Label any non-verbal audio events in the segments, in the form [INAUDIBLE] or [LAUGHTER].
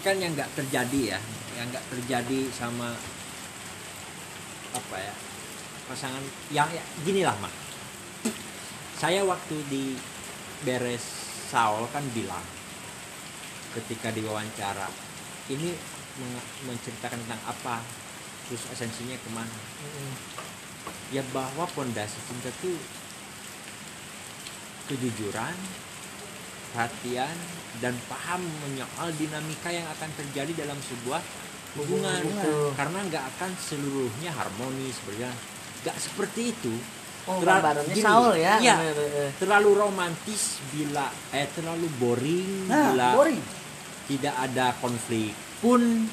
kan yang nggak terjadi ya yang nggak terjadi sama apa ya pasangan yang ya, gini lah mak saya waktu di beres Saul kan bilang ketika diwawancara ini menceritakan tentang apa terus esensinya ke mana. Ya bahwa pondasi cinta itu kejujuran perhatian dan paham menyoal dinamika yang akan terjadi dalam sebuah hubungan Hubungan. karena nggak akan seluruhnya harmonis berjalan nggak seperti itu Oh, Terlalu- gini, Saul ya. bener. terlalu romantis bila eh terlalu boring Nah, bila boring. tidak ada konflik pun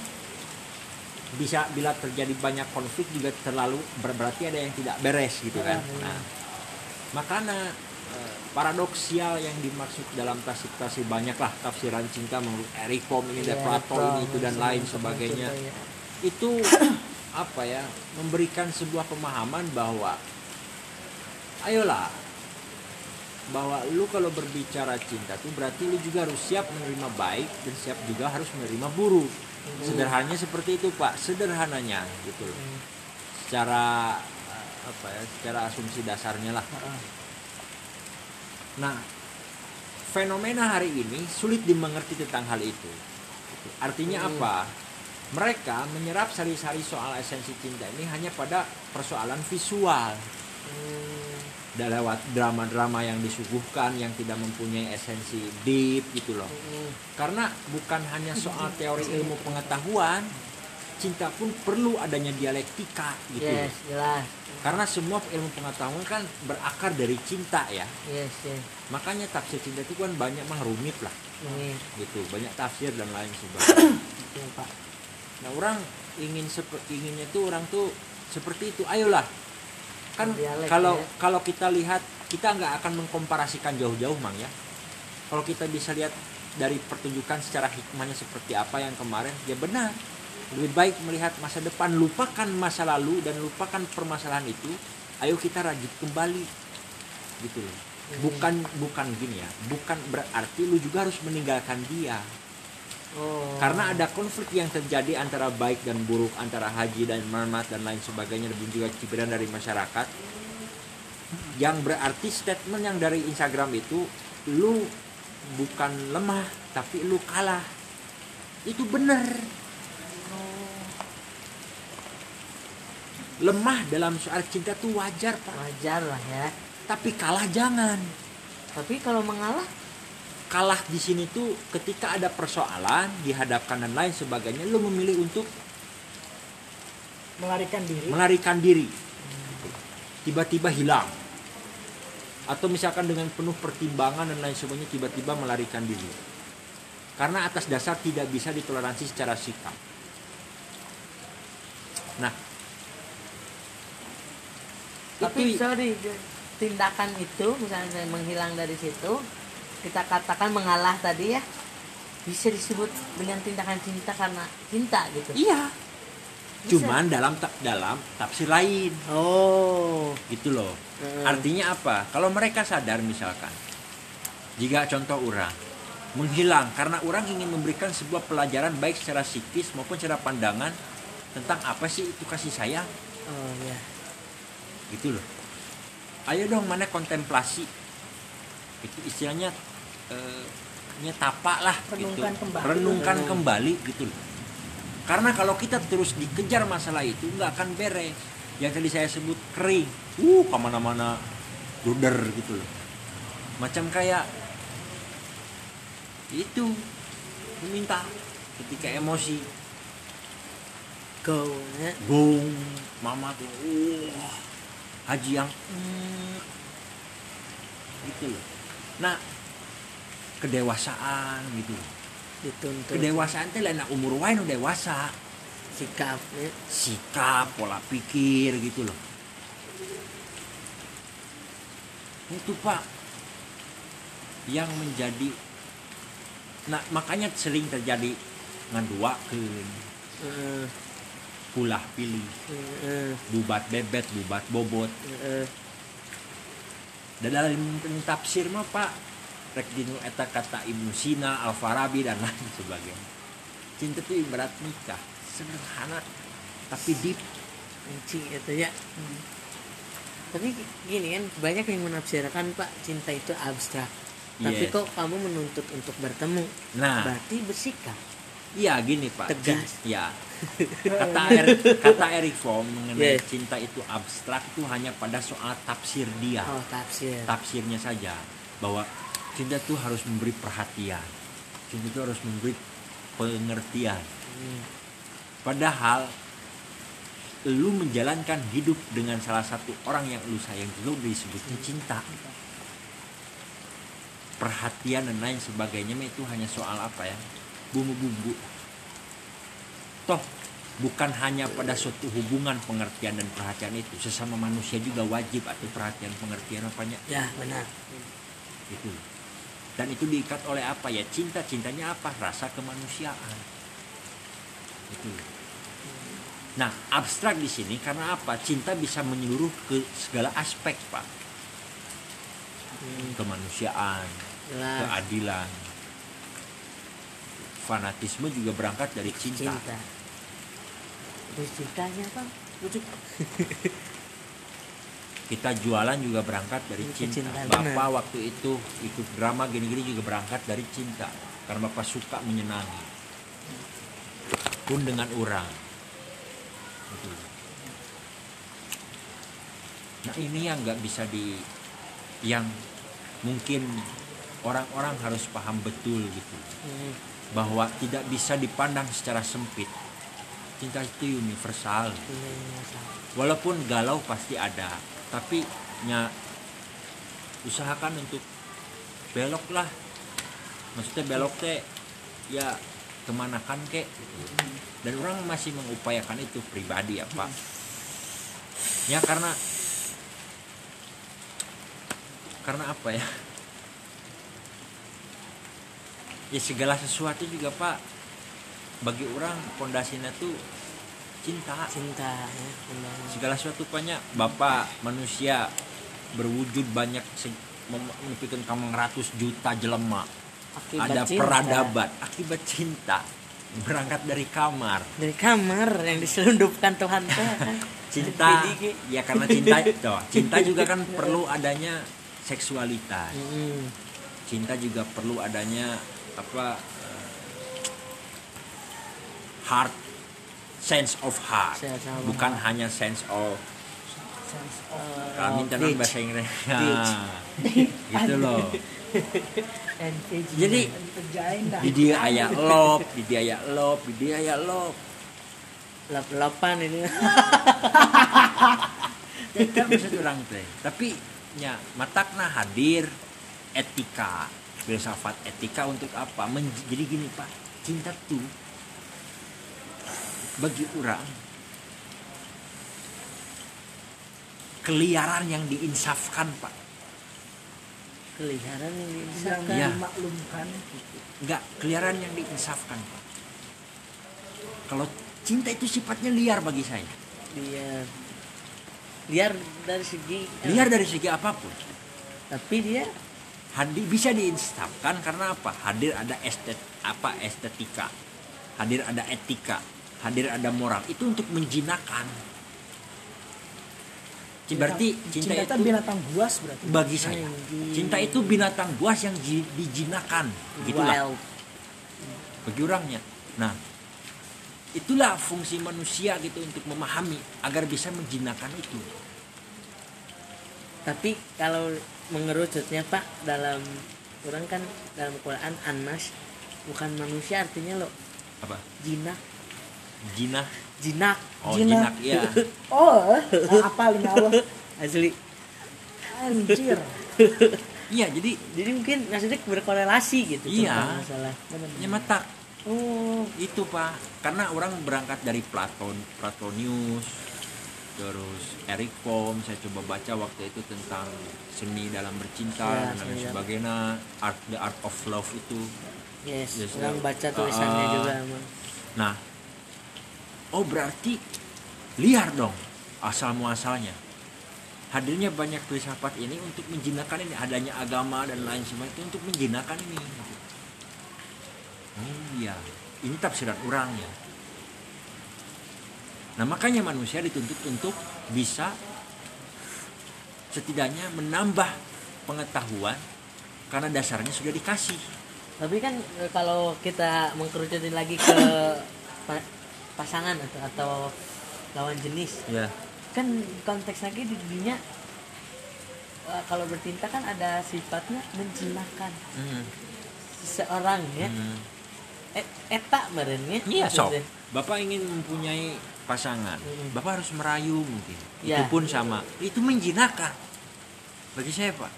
bisa bila terjadi banyak konflik juga terlalu ber- berarti ada yang tidak beres gitu kan nah makanya paradoksial yang dimaksud dalam tafsir-tafsir banyaklah tafsiran cinta menurut Eric Fromm ini Iya, dan Plato ini itu dan sama- lain sebagainya. cinta, ya. itu [COUGHS] apa ya memberikan sebuah pemahaman bahwa ayolah bahwa lu kalau berbicara cinta tuh berarti lu juga harus siap menerima baik dan siap juga harus menerima buruk. Sederhananya seperti itu pak. Sederhananya gitu loh. Hmm. secara eh, apa ya secara asumsi dasarnya lah nah fenomena hari ini sulit dimengerti tentang hal itu artinya Hmm. apa mereka menyerap sari-sari soal esensi cinta ini hanya pada persoalan visual Hmm. dan lewat drama-drama yang disuguhkan yang tidak mempunyai esensi deep gitu loh Hmm. karena bukan hanya soal teori ilmu pengetahuan cinta pun perlu adanya dialektika gitu. Yes, jelas. karena semua ilmu pengetahuan kan berakar dari cinta ya. Yes, yes. makanya tafsir cinta itu kan banyak mah rumit lah. Ini gitu banyak tafsir dan lain sebagainya. [COUGHS] Pak. nah orang ingin seperti inginnya tuh orang tuh seperti itu. Ayolah. Kan Dialek, kalau ya. kalau kita lihat kita nggak akan mengkomparasikan jauh-jauh mang ya. Kalau kita bisa lihat dari pertunjukan secara hikmahnya seperti apa yang kemarin ya benar lebih baik melihat masa depan lupakan masa lalu dan lupakan permasalahan itu ayo kita rajut kembali. Gitu loh. Bukan bukan gini ya. Bukan berarti lu juga harus meninggalkan dia. Oh. karena ada konflik yang terjadi antara baik dan buruk antara haji dan mamat dan lain sebagainya dan juga cibiran dari masyarakat. Yang berarti statement yang dari Instagram itu lu bukan lemah tapi lu kalah. Itu benar lemah dalam soal cinta tuh wajar pak. Wajar lah ya. tapi kalah jangan. Tapi kalau mengalah? Kalah di sini tuh ketika ada persoalan dihadapkan dan lain sebagainya lu memilih untuk Melarikan diri. melarikan diri. Tiba-tiba hilang. Atau misalkan dengan penuh pertimbangan dan lain sebagainya tiba-tiba melarikan diri. Karena atas dasar tidak bisa ditoleransi secara sikap. Nah tapi itu sorry tindakan itu misalnya menghilang dari situ kita katakan mengalah tadi ya bisa disebut dengan tindakan cinta karena cinta gitu. Iya. Bisa. cuman dalam dalam tafsir lain. Oh. Gitu loh. Heeh. artinya apa? Kalau mereka sadar misalkan jika contoh orang menghilang karena orang ingin memberikan sebuah pelajaran baik secara psikis maupun secara pandangan tentang apa sih itu kasih sayang? Oh ya gitu loh. Ayo dong mana kontemplasi? Itu istilahnya eh, nyetapa lah Renungkan gitu. kembali. renungkan Renung. kembali gitu loh. Karena kalau kita terus dikejar masalah itu nggak akan beres. Yang tadi saya sebut kering. Uh ke mana-mana luder gitu loh. Macam kayak itu meminta ketika emosi. Go ya. Bung, mama tuh, wah, haji yang mm, gitu loh. Nah, kedewasaan gitu. dituntut Kedewasaan itu lain umur wae nu dewasa, sikap ya. sikap, pola pikir gitu loh. Itu Pak yang menjadi nah makanya sering terjadi ngandua ke Heeh, pulah pilih bubat bebet bubat bobot dan dalam tafsir mah pak rek dinu eta kata Ibnu Sina Al Farabi dan lain sebagainya cinta itu ibarat nikah sederhana tapi deep Anjing itu ya. Tapi gini kan banyak yang menafsirkan Pak cinta itu abstrak. Tapi Yes. kok kamu menuntut untuk bertemu? nah Berarti bersikap. Iya gini pak. Tegas. Cin- ya. [LAUGHS] Kata Eric, kata Eric Fromm mengenai Yes. cinta itu abstrak itu hanya pada soal tafsir dia. Oh, tafsir. tafsirnya saja. Bahwa cinta itu harus memberi perhatian. Cinta itu harus memberi pengertian. Hmm. padahal lu menjalankan hidup dengan salah satu orang yang lu sayang udah disebutnya cinta. Perhatian dan lain sebagainya itu hanya soal apa ya bumbu-bumbu. Toh bukan hanya pada suatu hubungan pengertian dan perhatian itu sesama manusia juga wajib atau perhatian pengertian apanya? Ya, benar. itu. Dan itu diikat oleh apa? Ya cinta cintanya apa? Rasa kemanusiaan. Itu. Nah abstrak di sini karena apa? Cinta bisa menyeluruh ke segala aspek pak. Hmm, kemanusiaan jelas. keadilan fanatisme juga berangkat dari cinta, Cinta. Terus cintanya apa? Lucu. [LAUGHS] kita jualan juga berangkat dari cinta kecintaan, bapak benar. waktu itu ikut drama gini-gini juga berangkat dari cinta karena bapak suka menyenangi pun dengan orang Gitu. nah ini yang nggak bisa di yang mungkin orang-orang harus paham betul gitu Hmm, bahwa tidak bisa dipandang secara sempit. Cinta itu universal. Walaupun galau pasti ada tapi nya usahakan untuk belok lah maksudnya belok teh ya ke mana kan kek? Dan orang masih mengupayakan itu pribadi ya pak. Ya karena karena apa ya ya segala sesuatu juga pak. Bagi orang pondasinya tuh cinta. Cinta ya, benar. segala sesuatu banyak bapak manusia berwujud banyak se- mem- menunjukkan kamu ratus juta jelema. Akibat ada cinta. peradaban. Akibat cinta. Berangkat dari kamar. Dari kamar yang diselundupkan Tuhan teh. [LAUGHS] cinta. Ya karena cinta toh, cinta juga kan perlu adanya seksualitas. Cinta juga perlu adanya apa eh, heart sense of heart. Sense of bukan hanya sense of eh, kami tenang bitch. bahasa Inggris. [LAUGHS] [LAUGHS] Gitu loh. Jadi, di dia ayah love di dia ayah love di dia ayah love Lap-lapan ini. itu maksud orang teh tapi nya matakna hadir etika filsafat etika untuk apa? Men- jadi gini pak. Cinta tuh bagi orang keliaran yang diinsafkan pak. Keliharan yang diinsafkan. Iya. dimaklumkan. Nggak keliaran yang diinsafkan pak. Kalau cinta itu sifatnya liar bagi saya. Liar. Liar dari segi liar dari segi apa pun. Tapi dia hadir bisa diinsafkan karena apa? Hadir ada estet apa estetika. Hadir ada etika. Hadir ada moral. Itu untuk menjinakan berarti cinta, cinta itu binatang buas berarti. bagi saya. Anjing. cinta itu binatang buas yang ji- dijinakan begitulah. Wild. bagi orangnya. Nah itulah fungsi manusia gitu untuk memahami agar bisa menjinakkan itu. Tapi kalau mengerucutnya Pak dalam orang kan dalam Quran Anas bukan manusia artinya lo. Apa? Jinak jinah? Jinak. Oh Jinak. [LAUGHS] jinak ya oh apa lima Allah? Asli. Anjir. [LAUGHS] Iya jadi jadi mungkin maksudnya berkorelasi gitu Iya. masalah. Ya mata. Oh. Itu pak. Karena orang berangkat dari Platon Platonius terus Eric Fromm saya coba baca waktu itu tentang seni dalam Ya, bercinta dan lain sebagainya. Art the art of love itu. Yes, Yes, orang ya. baca tulisannya Ah. juga emang nah oh berarti liar dong asal muasalnya hadirnya banyak filsafat ini untuk menjinakkan ini adanya agama dan lain sebagainya itu untuk menjinakkan ini. Oh iya. Ini tafsiran orangnya nah makanya manusia dituntut untuk bisa setidaknya menambah pengetahuan karena dasarnya sudah dikasih tapi kan e, kalau kita mengkerucutin lagi ke pa- pasangan atau, atau lawan jenis ya kan konteks lagi di dunia e, kalau bertinta kan ada sifatnya menjinakkan Hmm. seseorang ya Hmm. E- eta merenya Iya maksudnya. Bapak ingin mempunyai pasangan, bapak harus merayu mungkin. Ya. Itu pun sama. Itu menjinakkan. Bagi saya pak,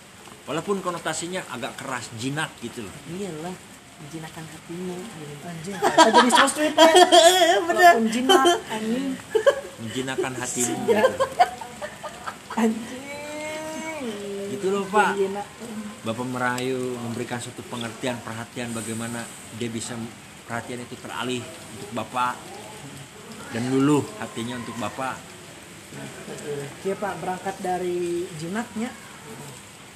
walaupun konotasinya agak keras, jinak gitu loh. iyalah menjinakkan hatimu. Anjing, jadi so sweet. [LAUGHS] Walaupun jinak, anjing. Menjinakkan hatimu. [LAUGHS] Gitu. Anjing. Gitu loh pak. Bapak merayu, memberikan suatu pengertian, perhatian bagaimana dia bisa perhatian itu teralih untuk bapak dan luluh hatinya untuk bapak. Iya pak, berangkat dari jinaknya.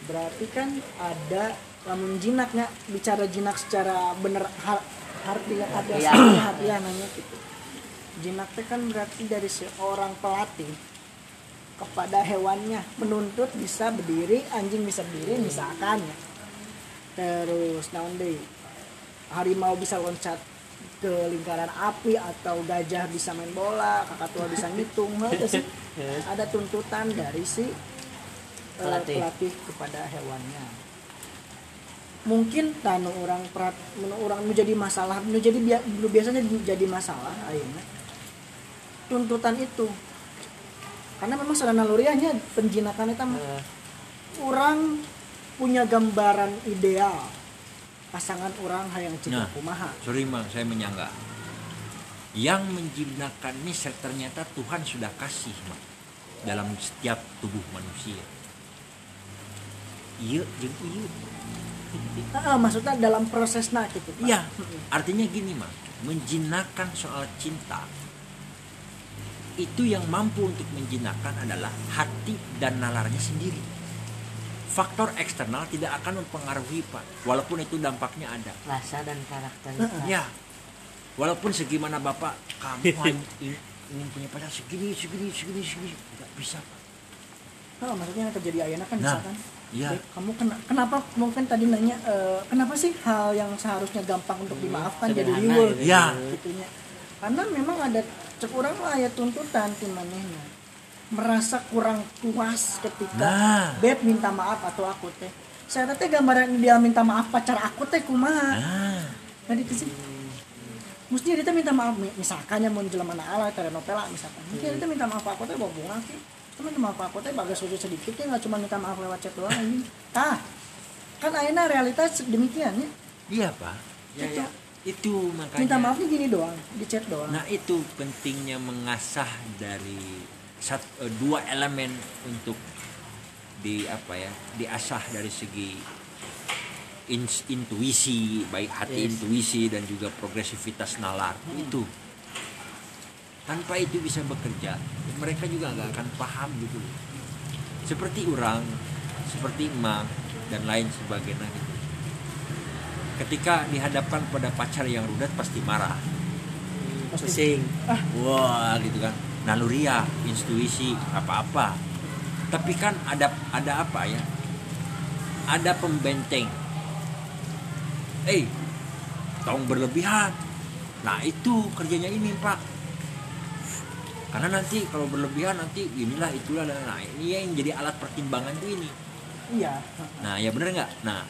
Berarti kan ada lamun jinaknya bicara jinak secara bener har- ada Iya. secara harfiah nanya gitu. Jinak itu kan berarti dari seorang pelatih kepada hewannya menuntut bisa berdiri, anjing bisa berdiri misalkan ya. Terus naon deui? Harimau bisa loncat ke lingkaran api atau gajah bisa main bola, kakak tua bisa ngitung, heuh sih. Ada tuntutan dari si eh, Pelatih. pelatih kepada hewannya. Mungkin tanu orang perat, nu orang nu jadi masalah, nu jadi bia- nu biasanya jadi masalah ayeuna. Tuntutan itu karena memang secara naluriahnya penjinakan itu Eh, orang punya gambaran ideal pasangan orang yang Nah. cita kumaha Sorry mang, saya menyangka. Yang menjinakkan ini ternyata Tuhan sudah kasih mang, dalam setiap tubuh manusia. Iya, jeung iya. Ah, maksudnya dalam prosesnya gitu Pak. Iya, artinya gini mang, menjinakkan soal cinta itu yang mampu untuk menjinakkan adalah hati dan nalarnya sendiri. Faktor eksternal tidak akan mempengaruhi pak, walaupun itu dampaknya ada. rasa dan karakter Ya, walaupun segimana bapak kamu [LAUGHS] ingin, ingin punya pacar segini, segini, segini, segini, nggak bisa pak. Ah, maksudnya yang terjadi ayana kan Nah, misalkan iya. "Beb, kamu kena, kenapa mungkin tadi nanya eh, kenapa sih hal yang seharusnya gampang untuk dimaafkan jadi riweuh gitu. Ya. gitunya karena memang ada cek orang lah ya tuntutan ti manehna merasa kurang puas ketika Nah. beb minta maaf atau aku teh saya teh gambaran dia minta maaf pacar aku teh kumaha Ah, nah itu sih mestinya dia teh minta maaf mi- misalkan ya mau jelema ala telenovela misalkan mungkin dia teh minta maaf aku teh bawa bunga sih cuma minta maaf aku teh bagas sujud sedikit ya nggak cuma minta maaf lewat chat doang ini ah kan akhirnya realitas demikian ya iya pak. Ya, Itu. ya. Itu makanya. minta maafnya gini doang di chat doang Nah itu pentingnya mengasah dari sat, eh, dua elemen untuk di apa ya diasah dari segi ins- intuisi baik hati Yes. intuisi dan juga progresivitas nalar. Itu. Tanpa itu bisa bekerja mereka juga nggak akan paham gitu seperti orang seperti emak dan lain sebagainya gitu. Ketika dihadapkan pada pacar yang rudat pasti marah. Pusing. Wah gitu kan naluriah intuisi apa-apa. Tapi kan ada ada apa ya? Ada pembenteng. Eh tong berlebihan. Nah itu kerjanya ini pak. Karena nanti kalau berlebihan nanti inilah itulah nah ini yang jadi alat pertimbangan tuh ini. Iya. Nah ya bener nggak? Nah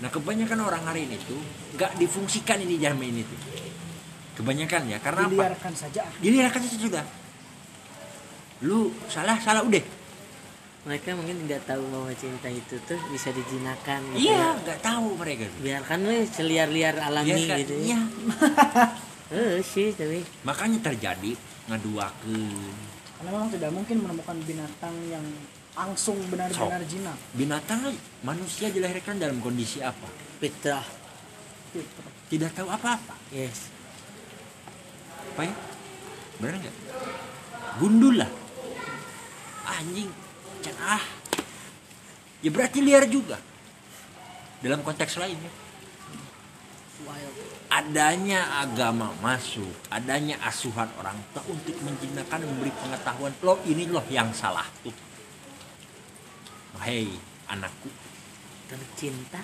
nah kebanyakan orang hari ini tuh nggak difungsikan ini zaman ini tuh kebanyakan ya karena apa? Dibiarkan saja. Dilihatkan saja sudah lu salah salah udah. Mereka mungkin tidak tahu bahwa cinta itu tuh bisa dijinakan gitu iya ya. nggak tahu mereka biarkan we seliar-liar alami Biarkan, gitu iya. [LAUGHS] Eh sih tapi. Makanya terjadi ngaduakeun. Karena memang tidak mungkin menemukan binatang yang langsung benar-benar jinak. Binatang manusia dilahirkan dalam kondisi apa? Fitrah. Gitu. tidak tahu apa-apa. Yes. Apa ya? Benar nggak? Gundul lah anjing. Can ah. Ya berarti liar juga. Dalam konteks lain ya. Adanya agama masuk, adanya asuhan orang tua untuk menjinakkan memberi pengetahuan. Lo ini loh yang salah tuh. Hei anakku, tercinta.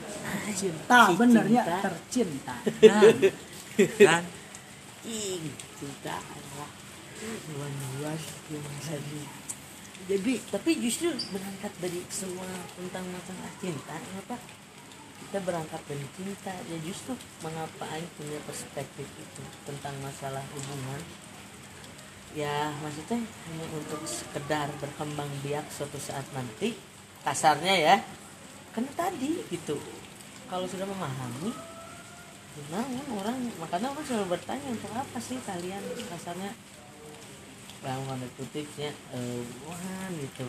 Cinta Si benernya cinta. tercinta. Nah, kan? Ing cinta adalah hewan luas yang jadi jadi tapi justru berangkat dari semua tentang masalah cinta kenapa kita berangkat dari cinta? Ya justru mengapa Aing punya perspektif itu tentang masalah hubungan? Ya maksudnya hanya untuk sekedar berkembang biak suatu saat nanti kasarnya ya karena tadi gitu. Kalau sudah memahami Nah, orang? Makanya orang selalu bertanya untuk apa sih kalian? Rasanya tanda kutipnya eh wah gitu.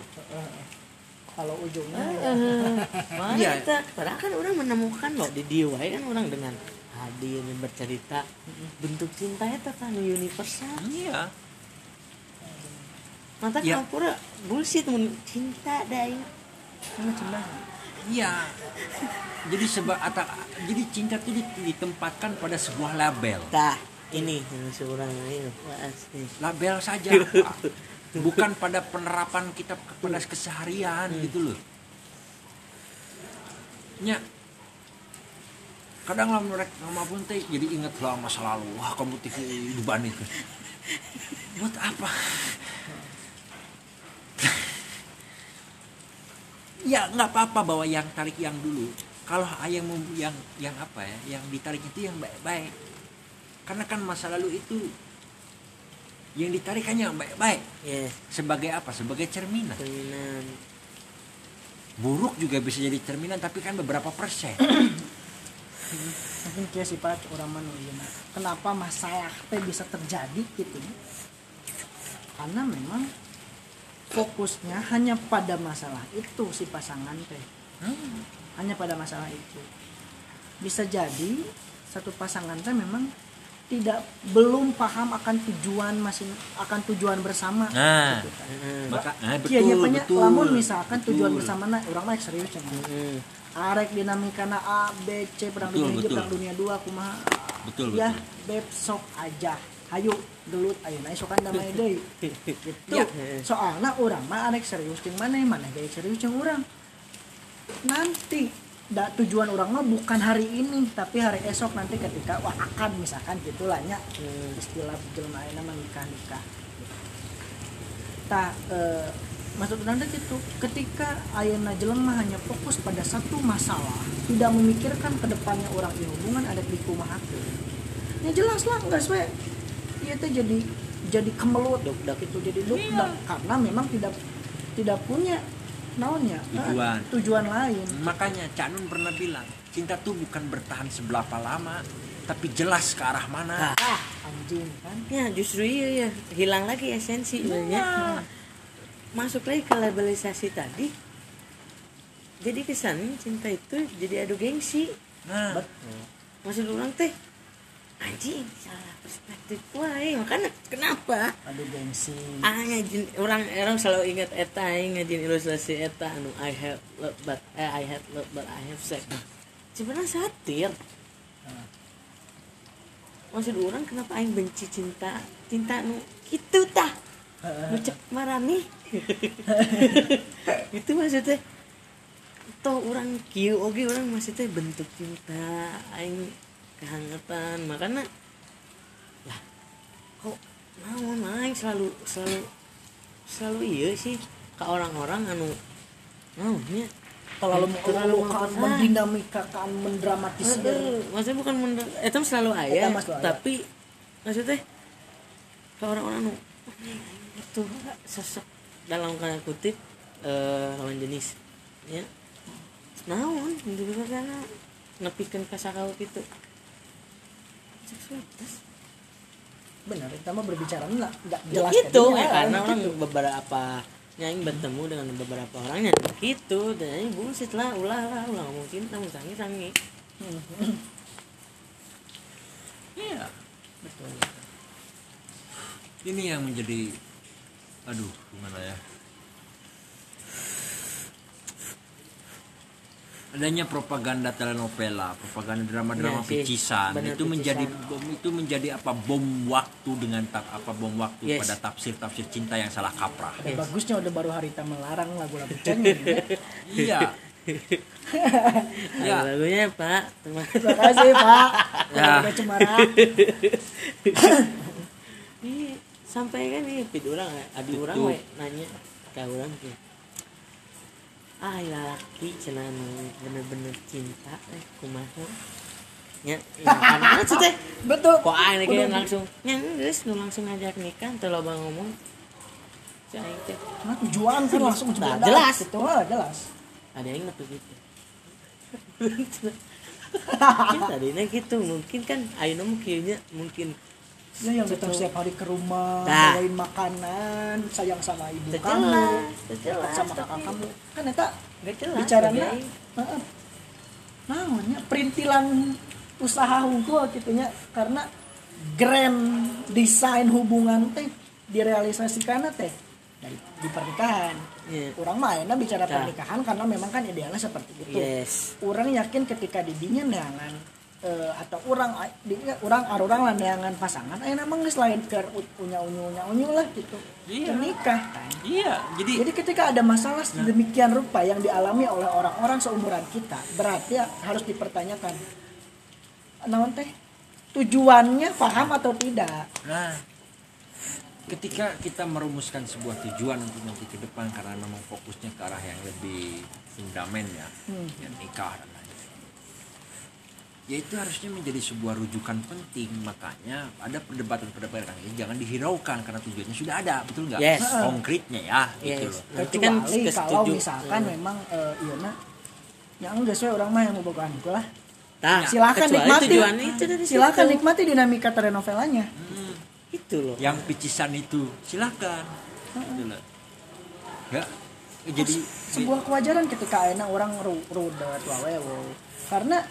Kalau ujungnya Eh, ya, eh, mana Iya. kita? Padahal kan orang menemukan loh di DIY kan orang dengan hadir dan bercerita. Bentuk cintanya tentang universal. Iya. Mata Ya. ya. pura bullshit mun cinta dai. Cinta. Iya. Jadi sebab atau jadi cinta itu dit- ditempatkan pada sebuah label. Tah ini yang seorang ini. Label saja. [LAUGHS] Bukan pada penerapan kita kepada keseharian gitu loh. Nya kadang lah mereka nama pun teh jadi ingat lah masa lalu. Wah kamu TV kehidupan itu buat apa? Ya nggak apa-apa bawa yang tarik yang dulu. Kalau mem- yang yang apa ya yang ditarik itu yang baik-baik karena kan masa lalu itu yang ditarik hanya baik-baik. Ya sebagai apa? Sebagai cerminan. Cerminan. Buruk juga bisa jadi cerminan tapi kan beberapa persen. [COUGHS] Mungkin kia sifat orang manusia. Kenapa masalah teh bisa terjadi gitu karena memang fokusnya hanya pada masalah itu si pasangan teh. Hmm. hanya pada masalah itu. Bisa jadi satu pasangan teh memang tidak belum paham akan tujuan masing akan tujuan bersama Nah. gitu kan. Heeh. maka nah, Iya, betul nya betul lamun misalkan betul. tujuan bersama nah orang mah serius cenah. Heeh. arek dinamika na A B C perang Betul, dunia betul. perang dunia dua kumaha betul ya betul beb sok aja hayu gelut ayo na sokan damai [LAUGHS] deui gitu Ya. soalnya orang mah arek serius jeung mana mana gaya serius jeung orang nanti da, tujuan orang mah bukan hari ini tapi hari esok nanti ketika wah akan misalkan gitulah nya Hmm. istilah jelema ayeuna mah nikah tak eh, maksud teh gitu ketika ayeuna jelema hanya fokus pada satu masalah tidak memikirkan ke depannya orang di hubungan ada di kumahakeun ya jelas lah nggak sesuai iya teh jadi jadi kemelut Duk-dak. itu jadi dukdak karena memang tidak tidak punya naonnya? Eh, Tujuan. tujuan lain. Makanya Cak Nun pernah bilang cinta tuh bukan bertahan seberapa lama tapi jelas ke arah mana. Ah. Anjing kan? Ya justru iya ya hilang lagi esensi sebenarnya. Masuk lagi ke labelisasi tadi. Jadi kesan cinta itu jadi adu gengsi. Nah. Maksud orang teh. Anjing salah perspektif. Wae makanya kenapa? Aduh gengsi. Ah ngajin orang orang selalu ingat eta aing ngajin ilustrasi eta anu I have love but eh, I had love but I have sex. Sebenarnya satir. Maksud orang kenapa aing benci cinta cinta nu gitu tah? Nu cek marani [LAUGHS] itu maksudnya toh orang kieu oge orang maksudnya bentuk cinta aing kehangatan makanya kok naon aing selalu selalu selalu iya sih. Ke orang-orang anu naonnya terlalu Terlalu mengeluhkan mendinamikakan mendramatisir. Heeh, maksudnya bukan mender itu selalu ayah tapi maksudnya ke orang-orang nu "Oh, nih, itu sosok dalam tanda kutip eh lawan jenis ya. Naon gitu karena nepikeun ka sakau gitu seksualitas benar kita mah berbicara nggak nggak ya jelas gitu tadinya, ya, karena gitu. orang beberapa nyanyi bertemu dengan beberapa orangnya gitu dan ini bullshit lah ulah lah ulah mungkin tamu sangi sangi iya betul. Ini yang menjadi aduh gimana ya adanya propaganda telenovela, propaganda drama-drama sih, picisan itu menjadi picisan. bom itu menjadi apa bom waktu dengan tap, apa bom waktu Yes. pada tafsir-tafsir cinta yang salah kaprah. Yes. bagusnya udah baru Harita melarang lagu-lagu [LAUGHS] cengeng ya. iya. [LAUGHS] ya, lagunya Pak. Terima kasih Pak. Ya. Cemara. [LAUGHS] Sampai kan nih pit orang adi orang Betul. we nanya ke orang tuh ah laki cenah bener-bener cinta eh kumaha nya ya [LAUGHS] kan maksudnya Betul. kok aing Udah. langsung nya geus nu langsung ngajak nikah teu loba ngomong Cai aing teh Nah, tujuan kan langsung Nah, jelas. Itu ah, jelas. ada yang nepi gitu [LAUGHS] mungkin tadinya gitu mungkin kan ayeuna mah kieu nya mungkin Ya yang datang setiap hari ke rumah, Nah. bawain makanan, sayang sama ibu kamu, jelas, sama kakak kamu. Kan eta bicaranya heeh. Namanya perintilan usaha hukum gitu nya karena grand desain hubungan teh direalisasikan teh dari di pernikahan. Iya. Orang mainnya bicara Nah. pernikahan karena memang kan idealnya seperti itu. yes Orang yakin ketika didinya neangan eh, atau orang orang arurang lah neangan pasangan aya namang geus lain ke unya unyu unya unyu lah gitu. Iya. Nikah kan. iya. Jadi Jadi ketika ada masalah sedemikian rupa yang dialami oleh orang-orang seumuran kita, berarti ya harus dipertanyakan. Naon teh? Tujuannya paham atau tidak? Nah, ketika kita merumuskan sebuah tujuan untuk nanti ke depan karena memang fokusnya ke arah yang lebih fundament ya, Hmm. ya nikah dan ya itu harusnya menjadi sebuah rujukan penting makanya ada perdebatan-perdebatan ini jangan dihiraukan karena tujuannya sudah ada betul nggak Yes. konkretnya ya gitu Yes. loh Berarti kan Kecuali kalau misalkan Hmm. memang eh, iya na, yang enggak sesuai orang mah yang mau bogaan lah. Nah, Silakan kecuali nikmati. itu dari Silakan situ. nikmati dinamika telenovelanya. Itu loh. yang picisan itu silakan gitu loh ya jadi sebuah kewajaran ketika enak orang ru- rudet wawewo karena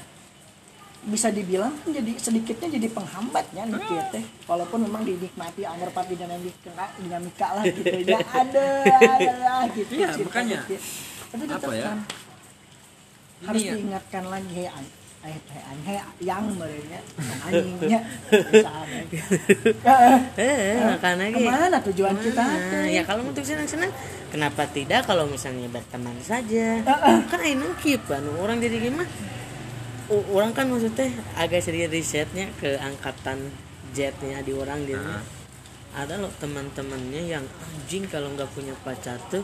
bisa dibilang kan jadi sedikitnya jadi penghambatnya nikir teh walaupun memang dinikmati amor pati dinamika dinamika lah gitu ya ada ada lah gitu Iya, cerita makanya. gitu. tapi tetap Apa ya? kan harus ya. diingatkan lagi hey, eh hey, an- hey, yang merenya anjingnya Misalnya. [LAUGHS] Eh, makanya lagi. ke mana tujuan kita teh? ya kalau untuk senang-senang kenapa tidak kalau misalnya berteman saja kan ini keep anu orang jadi gimana orang kan maksudnya agak sedikit risetnya ke angkatan jetnya di orang Ah. ada loh teman-temannya yang anjing kalau nggak punya pacar tuh.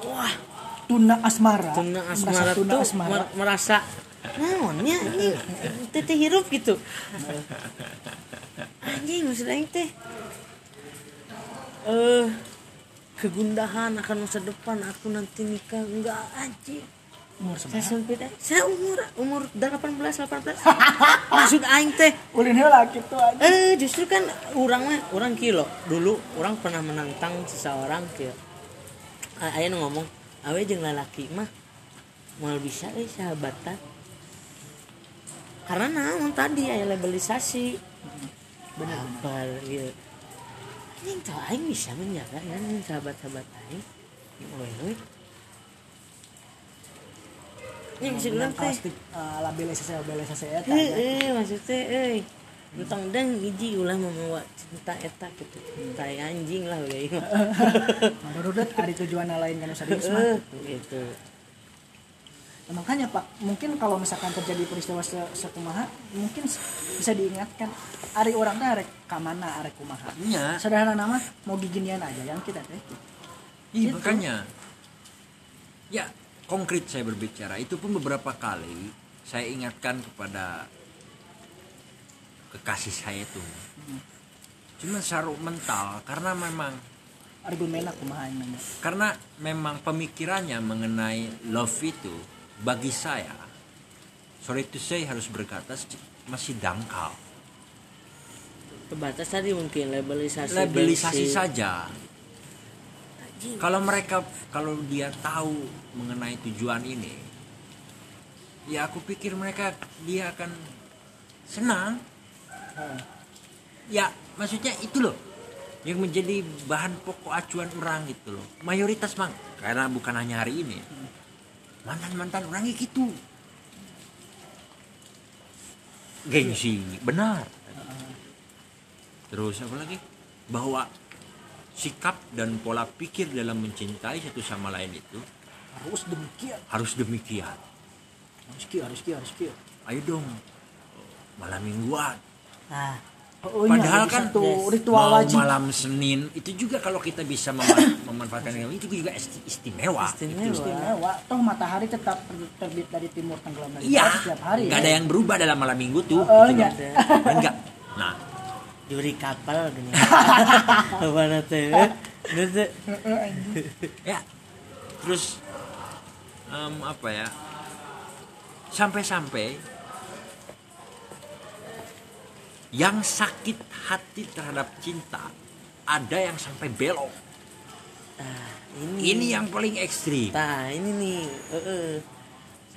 Wah. Tuna asmara. Tuna Merasa asmara tuna tuh asmara. mer- merasa naonnya ini tete hirup gitu. Anjing maksud aing teh eh kegundahan akan masa depan aku nanti nikah. Enggak anjing umur saya sempit saya umur umur 18 18 maksud aing teh. Ulin heula gitu aja eh justru kan orang mah orang kilo. Dulu orang pernah menantang seseorang ke ayah ngomong awe jeung lalaki mah mau bisa eh sahabatan. Karena naon tadi aya labelisasi benar apa gitu anjing tau aing bisa menjaga ya nih sahabat-sahabat aing Bisa bilang teh uh, labelisasi labelisasi eta Eh, ya. eh, maksudnya, eh, entong dan hiji ulah membawa cinta eta gitu, cinta anjing lah gitu. [LAUGHS] Menurut ada tujuan lain kan serius mah. Eh, gitu. Nah, makanya Pak, mungkin kalau misalkan terjadi peristiwa se sekumaha, mungkin bisa diingatkan ari orang teh arek ka mana arek kumaha. Iya. Sederhana nama mau giginian aja yang kita teh. Iya, Gitu. makanya. Ya, konkret saya berbicara. Itu pun beberapa kali saya ingatkan kepada kekasih saya itu. Cuma saru mental karena memang yang nanya. karena memang pemikirannya mengenai love itu bagi saya sorry to say harus berkata masih dangkal. Terbatas tadi mungkin labelisasi. Labelisasi bensin. saja. Kalau mereka kalau dia tahu mengenai tujuan ini ya aku pikir mereka dia akan senang. Heeh. ya maksudnya itu loh yang menjadi bahan pokok acuan orang gitu loh. Mayoritas mang karena bukan hanya hari ini. Mantan mantan orangnya gitu. Gengsi benar. Terus apa lagi? Bahwa sikap dan pola pikir dalam mencintai satu sama lain itu harus demikian harus demikian harus kieu harus kieu harus kieu ayo dong malam mingguan nah oh, Padahal jadi kan yes. ritual mau wajib malam Senin itu juga kalau kita bisa mema- [COUGHS] memanfaatkan itu juga isti- istimewa. istimewa istimewa toh matahari tetap terbit dari timur tenggelam dari Iya, barat setiap hari nggak ya. ada yang berubah dalam malam minggu tuh. Oh, gitu iya. Enggak. Nah, juri kapal gini apa nanti nanti ya terus em, apa ya? Sampai-sampai yang sakit hati terhadap cinta ada yang sampai belok. nah ini Ini yang paling ekstrim. nah ini nih eh, eh.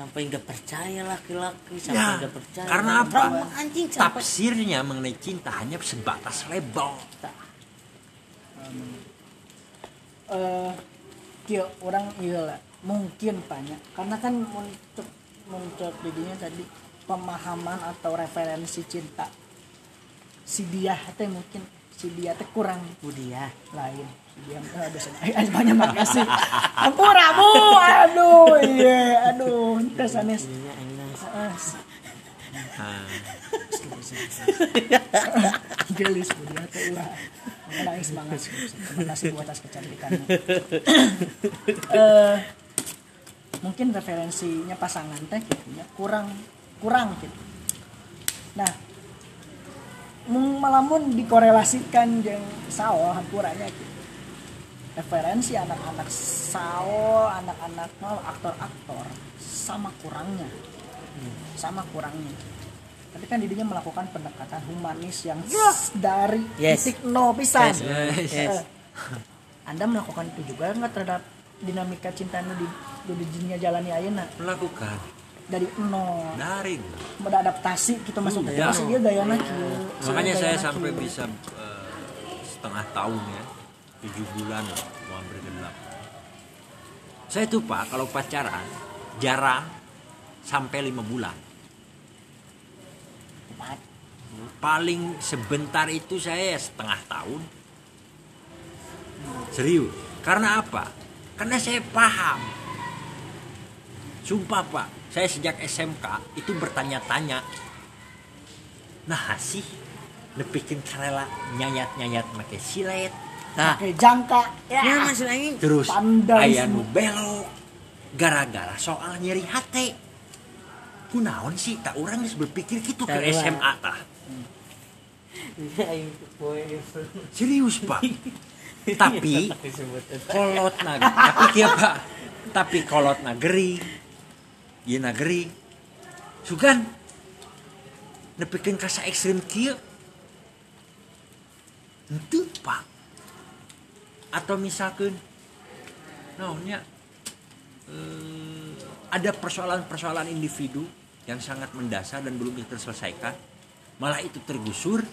Sampai nggak percaya laki-laki sampai Ya, nggak percaya. karena apa? Anjing sampai Tafsirnya mengenai cinta hanya sebatas label. eh kieu orang iya lah. Mungkin banyak. Karena kan untuk untuk didinya tadi pemahaman atau referensi cinta si dia teh mungkin si dia teh kurang Budia lain dia eh, banyak makasih ampura bu aduh iya aduh Budinya enak. Ah, gelis bu dia teh ulah nangis banget. Terima kasih buat atas kecantikannya. Eh mungkin referensinya pasangan teh gitu ya kurang kurang gitu. Nah malamun dikorelasikan jeung sao hampuranya gitu referensi anak-anak sao anak-anak mau aktor-aktor sama kurangnya. Sama kurangnya. Tapi kan didinya melakukan pendekatan humanis yang dari Yes. titik nol pisan. Yes. Yes. Yes. Eh, anda melakukan itu juga nggak terhadap dinamika cinta nu di di dinya jalani ayeuna? Melakukan. Dari nol. Dari beradaptasi kita masuk ke masih dia kieu makanya saya sampai bisa eh, setengah tahun ya tujuh bulan mau hampir genap saya tuh pak kalau pacaran jarang sampai lima bulan. Paling sebentar itu saya ya setengah tahun. Serius. Karena apa? Karena saya paham. Sumpah pak saya sejak SMK itu bertanya-tanya. Nah sih nepikin karela nyayat-nyayat make silet nah Oke, jangka. Ya ya. Masih lagi terus Pandai aya nu belok gara-gara soal nyeri hati. Kunaon sih tak orang geus berpikir gitu ke. SMA tah. Serius pak? [LAUGHS] Tapi disebut. kolot nag tapi kia pak? Tapi kolot nageri. Iya nageri. Sugan nepikeun kasa ekstrim kieu itu pak atau misalkan naonnya eh, ada persoalan-persoalan individu yang sangat mendasar dan belum terselesaikan malah itu tergusur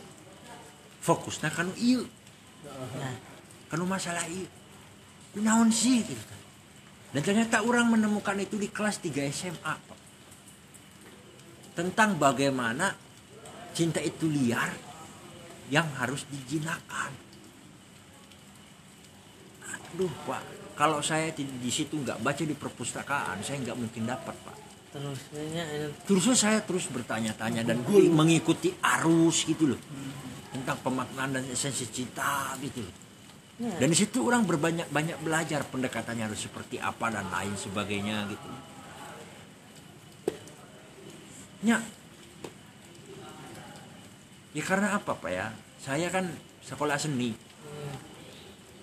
fokusnya kan iya nah kan masalah iya naon sih gitu kan. dan ternyata orang menemukan itu di kelas 3 SMA tentang bagaimana cinta itu liar yang harus dijinakan aduh pak kalau saya di, di situ nggak baca di perpustakaan saya nggak mungkin dapat pak terusnya terusnya saya terus bertanya-tanya dan mengikuti arus gitu loh tentang pemaknaan dan esensi cinta gitu loh ya, dan di situ orang berbanyak banyak belajar pendekatannya harus seperti apa dan lain sebagainya gitu. Ya. Ya karena apa pak ya? Saya kan sekolah seni.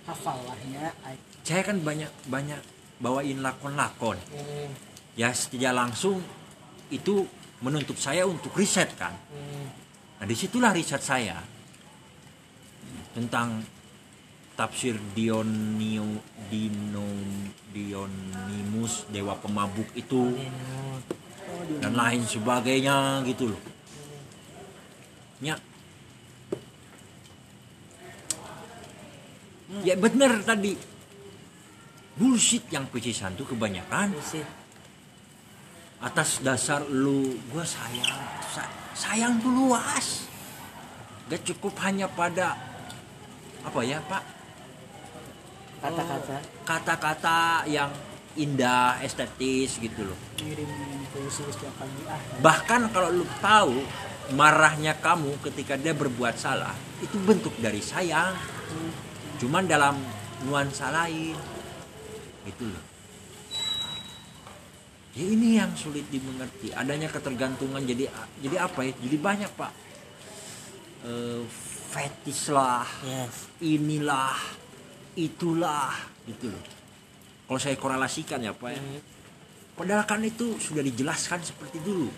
Hafal lahnya ay- Saya kan banyak banyak bawain lakon-lakon. Hmm, Ya tidak langsung itu menuntut saya untuk riset kan. hmm. Nah di situlah riset saya tentang tafsir Dionio Dino Dionimus dewa pemabuk itu dan lain sebagainya gitu loh. Ya. Ya bener tadi. Bullshit yang pecisan tuh kebanyakan Bullshit. atas dasar lu. Gue sayang Sa- sayang tuh luas gak cukup hanya pada apa ya pak? Kata-kata. Kata-kata yang indah estetis gitu loh. Ah. Bahkan kalau lu tahu marahnya kamu ketika dia berbuat salah itu bentuk dari sayang cuman dalam nuansa lain. Gitu loh. Ya ini yang sulit dimengerti. Adanya ketergantungan. Jadi jadi apa ya? Jadi banyak pak. Eh, fetish lah. Yes. Inilah. Itulah. Gitu loh. Kalau saya korelasikan ya pak ya. Hmm. Padahal kan itu sudah dijelaskan seperti dulu.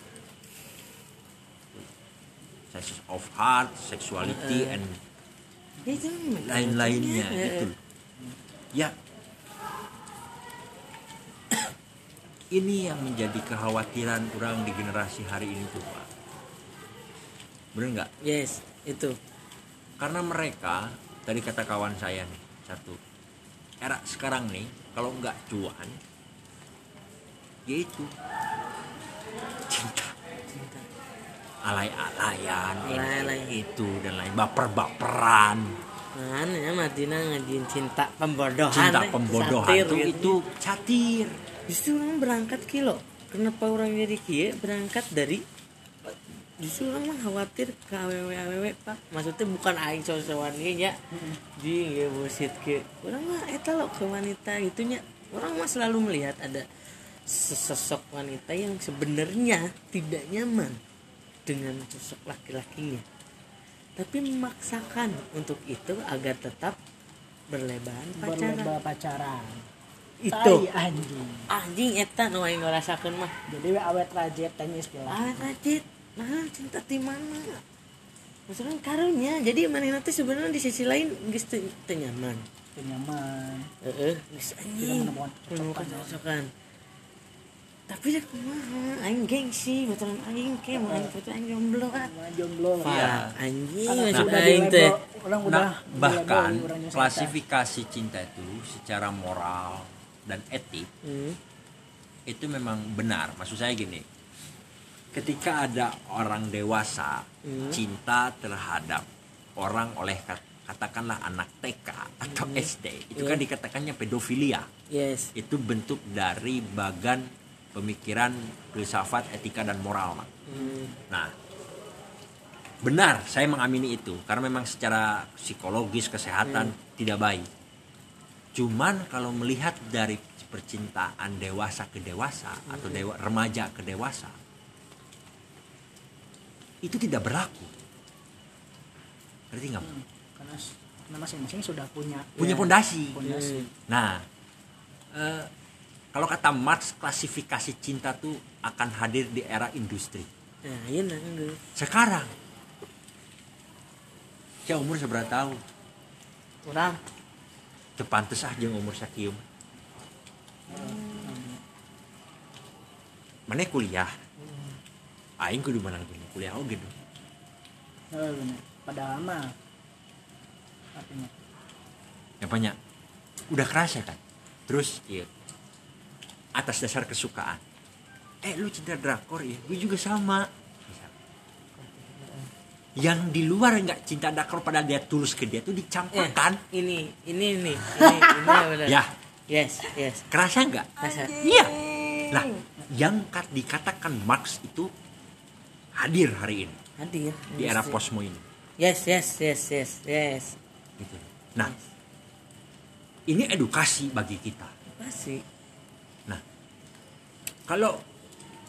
Sense of heart, sexuality, Eh, and Ya, itu lain-lainnya gitu. Ya. Ini yang menjadi kekhawatiran orang di generasi hari ini tuh, Pak. Bener nggak? yes itu Karena mereka, tadi kata kawan saya nih, satu. Era sekarang nih, kalau nggak cuan, yaitu cinta alay-alayan ini, Alay-alay. itu dan lain baper-baperan. Kan ya Madina ngajin cinta pembodohan cinta eh, pembodohan satir gitu. itu catir justru orang berangkat kilo kenapa orang jadi kia berangkat dari justru orang mah khawatir ke aww aww pak. Maksudnya bukan aing sosokan ya di ya bullshit ke orang mah eta lo ke wanita gitunya orang mah selalu melihat ada sesosok wanita yang sebenarnya tidak nyaman dengan sosok laki-lakinya. Tapi memaksakan untuk itu agar tetap berlebaran pacaran. Berlomba pacaran. Itu. Tai anjing. Anjing eta nu aing ngarasakeun mah. Jadi we awet rajet tanya istilah ah rajit. Nah cinta di mana? Maksudnya karunya jadi mana nanti sebenarnya di sisi lain geus teu teu nyaman. Nyaman. Heeh. Geus anjing. menemukan cocokan tapi ya kumaha aing gengsi betulan aing ke mau aing foto aing jomblo kan Mana jomblo. Pak, anjing Karena maksud udah aing teh orang udah nah bahkan klasifikasi cinta itu secara moral dan etik Hmm, itu memang benar maksud saya gini ketika ada orang dewasa Hmm. cinta terhadap orang oleh kat- katakanlah anak TK atau Hmm. SD itu Iya. kan dikatakannya pedofilia yes itu bentuk dari bagan pemikiran filsafat etika dan moral Mak. Hmm, nah benar saya mengamini itu karena memang secara psikologis kesehatan tidak baik cuman kalau melihat dari percintaan dewasa ke dewasa atau dewa, remaja ke dewasa itu tidak berlaku ngerti nggak Mak? karena karena masing-masing sudah punya punya Ya. fondasi fondasi Nah, eh, kalau kata Marx, klasifikasi cinta tuh akan hadir di era industri. nah iya nah geus. Sekarang, saya umur seberapa tahun? urang Tepantes ah jeung umur sakieu. Mana kuliah? Aing kudu menang gini kuliah oge dong. Bener. padahal mah artinya Yang banyak. Udah kerasa kan? Terus iya. Atas dasar kesukaan. Eh lu cinta drakor ya? Gue juga sama. Yang di luar nggak cinta drakor padahal dia tulus ke dia tuh eh, dicampurkan. ini ini ini ini ini benar Ya, yes yes kerasa nggak? Iya. Nah, yang kat- dikatakan Marx itu hadir hari ini hadir di era posmo ini. yes yes yes yes yes Gitu. Nah, ini edukasi bagi kita. Nah, kalau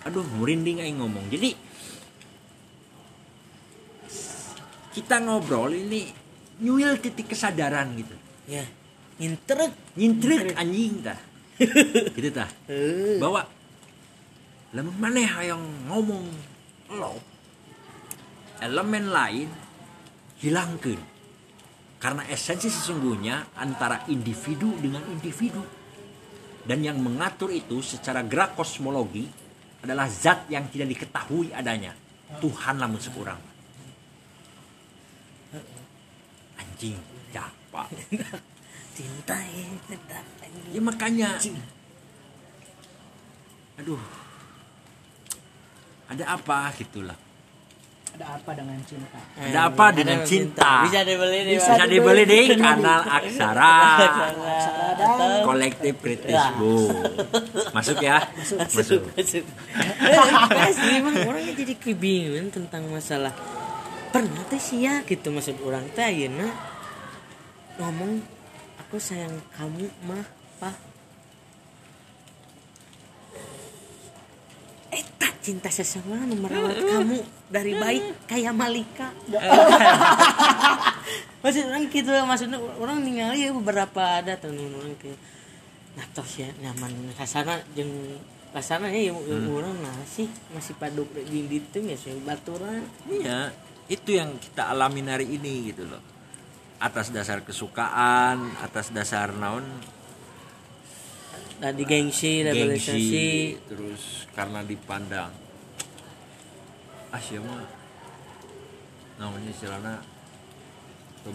aduh merinding aing ngomong. Jadi kita ngobrol ini nyuil titik kesadaran gitu. ya internet Nyintrek anjing tah. [LAUGHS] gitu tah. Eh, Bahwa lamun maneh yang ngomong lo elemen lain hilangkan karena esensi sesungguhnya antara individu dengan individu dan yang mengatur itu secara gerak kosmologi adalah zat yang tidak diketahui adanya. Tuhan lamun sekurang anjing apa cinta ya makanya. Aduh. Ada apa? Gitulah ada apa dengan cinta? Ada apa dengan cinta? Bisa dibeli di Bisa bisa dibeli di kanal Aksara. Aksara dan kolektif kritis bu masuk ya? Masuk, masuk. Masuk pasti emang orangnya jadi kebingungan tentang masalah. Pernah teh sih ya gitu maksud orang teh ayeuna ngomong aku sayang kamu mah pak eh tak cinta seseorang merawat kamu dari baik kayak Malika. [LAUGHS] Maksud orang gitu maksudnya orang ningali ya beberapa ada tuh orang nah toh ya nyaman kasana jeung kasana ya hmm. orang nah sih masih paduk di ditu ya sih baturan. Iya itu yang kita alami hari ini gitu loh. Atas dasar kesukaan atas dasar naon tadi gengsi rivalisasi gengsi terus karena dipandang ah siapa namanya istilahnya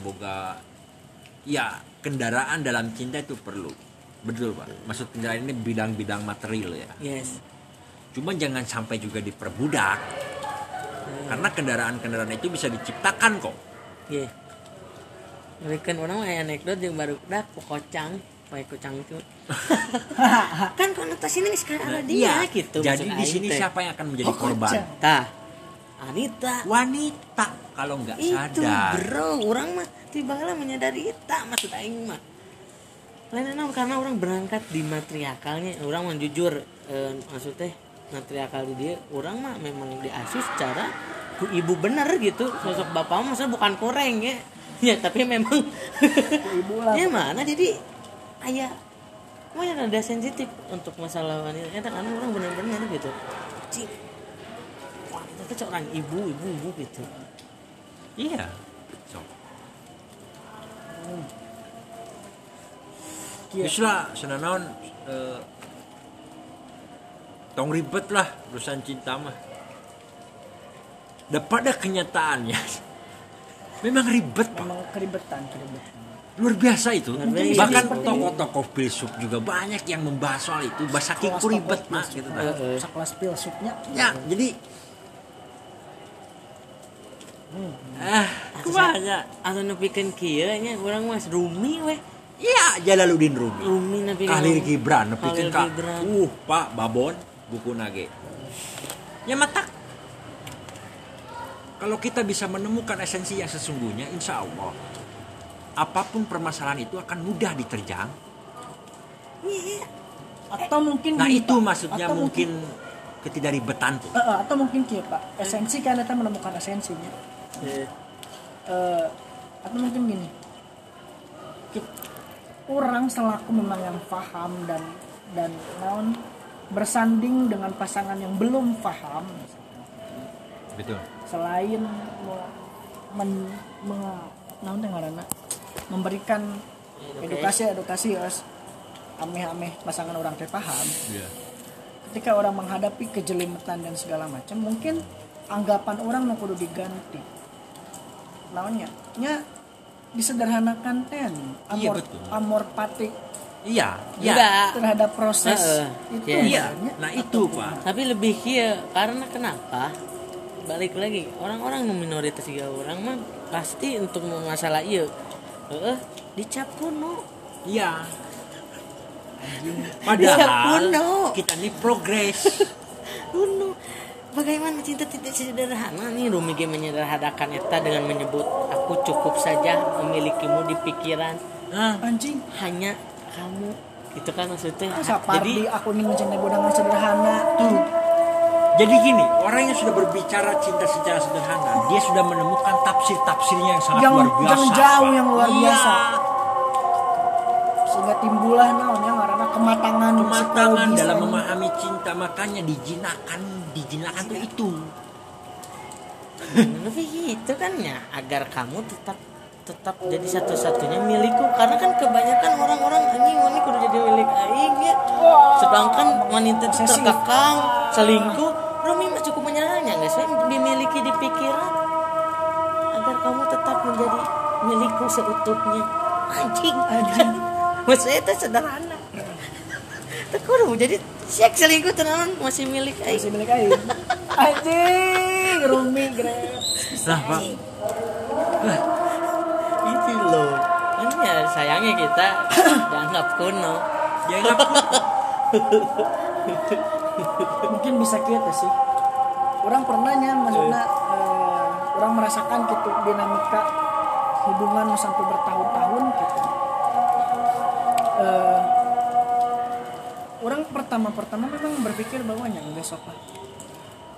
boga ya kendaraan dalam cinta itu perlu. Betul pak. Maksud kendaraan ini bidang-bidang material ya. Yes. Cuma jangan sampai juga diperbudak. Karena kendaraan-kendaraan itu bisa diciptakan kok. Iya. Mereka orang mah anekdot yang baru dak kocang pakai kocang itu kan konotasi ini sekarang ada dia Iya, gitu jadi di sini siapa yang akan menjadi Oh, korban? Kocang. tah Anita. Wanita kalau nggak itu sadar. bro orang mah tiba lah menyadari itu maksud aing mah. Lain enam karena orang berangkat di matriarkalnya orang mah jujur eh, maksudnya matriarkal di dia orang mah memang diasuh secara ku ibu bener gitu. Sosok bapak mah maksudnya bukan koreng ya. [LAUGHS] Ya tapi memang ibu lah. [LAUGHS] Ya mana? Jadi ayah yang ada sensitif untuk masalah wanita. Eta karena orang bener-bener gitu. Cik. Wanita itu seorang ibu, ibu, ibu gitu. Iya. So. Iya. Wis lah senanaon eh, tong ribet lah urusan cinta mah. Pada kenyataannya. [LAUGHS] Memang ribet pak. Memang keribetan keribetan luar biasa itu Luar biasa. bahkan Seperti- tokoh-tokoh filsuf juga banyak yang membahas soal itu bahasa kingku ribet mas gitu nah. Sekelas filsufnya ya jadi ah banyak Atau nepikeun kieu nya urang mas Rumi weh Iya, Jalaluddin Rumi. Rumi nepikeun Khalil Gibran nepikeun Khalil ka. Uh, Pak Babon buku nage. Ya mata. Kalau kita bisa menemukan esensi yang sesungguhnya, insya Allah apa pun permasalahan itu akan mudah diterjang. atau mungkin Nah itu Pak. maksudnya Atau mungkin ketidakribatan tuh. Eh, eh, atau mungkin kieu Pak esensi kan kita menemukan esensinya Eh, Eh, atau mungkin gini orang selaku memang yang paham dan dan naon bersanding dengan pasangan yang belum paham Betul. selain me- men, me- naon teh ngaranna? Memberikan edukasi edukasi ya ameh-ameh pasangan orang teh paham Iya. ketika orang menghadapi kejelimetan dan segala macam mungkin anggapan orang mau kudu diganti naonnya nya disederhanakan ten Iya, amor betul. amor pati Iya, iya. Enggak. terhadap proses itu Iya. Iya. Nah itu Pak. tapi lebih kia karena kenapa balik lagi orang-orang minoritas juga orang mah pasti untuk masalah iya heeh. Dicap kuno. Iya. [LAUGHS] Padahal kuno. kita ini progres. [LAUGHS] kuno. Bagaimana cinta tidak sederhana? Nih Rumi G menyederhanakan eta dengan menyebut aku cukup saja memilikimu di pikiran. Nah, anjing. Hanya kamu. Itu kan maksudnya. Jadi aku ingin mencintai dengan sederhana? Tuh Jadi gini, orang yang sudah berbicara cinta secara sederhana, dia sudah menemukan tafsir-tafsirnya yang sangat Yang- luar biasa. yang jauh, yang luar Iya, biasa. sehingga timbullah naonnya karena kematangan Kematangan dalam memahami cinta, makanya dijinakan, dijinakan tuh itu. lebih gitu kan ya agar kamu tetap tetap jadi satu-satunya milikku. Karena kan kebanyakan orang-orang anjing ini kudu jadi milik aing ya. Sedangkan wanita terkekang selingkuh Rumi mah cukup menyerahnya guys dimiliki di pikiran. Agar kamu tetap menjadi milikku seutuhnya. Anjing. Anjing. [LAUGHS] Maksudnya itu sederhana Tapi kudu jadi siak selingkuh tenan masih milik aing. Masih milik aing. [LAUGHS] Anjing rumi grab Lah, Pak. Ya sayangnya kita [COUGHS] dianggap kuno. Ya enggak mungkin bisa kita sih. Orang pernahnya maksudnya eh, orang merasakan gitu dinamika hubungan sampai bertahun-tahun gitu. Eh, orang pertama-pertama memang berpikir bahwa yang besok lah.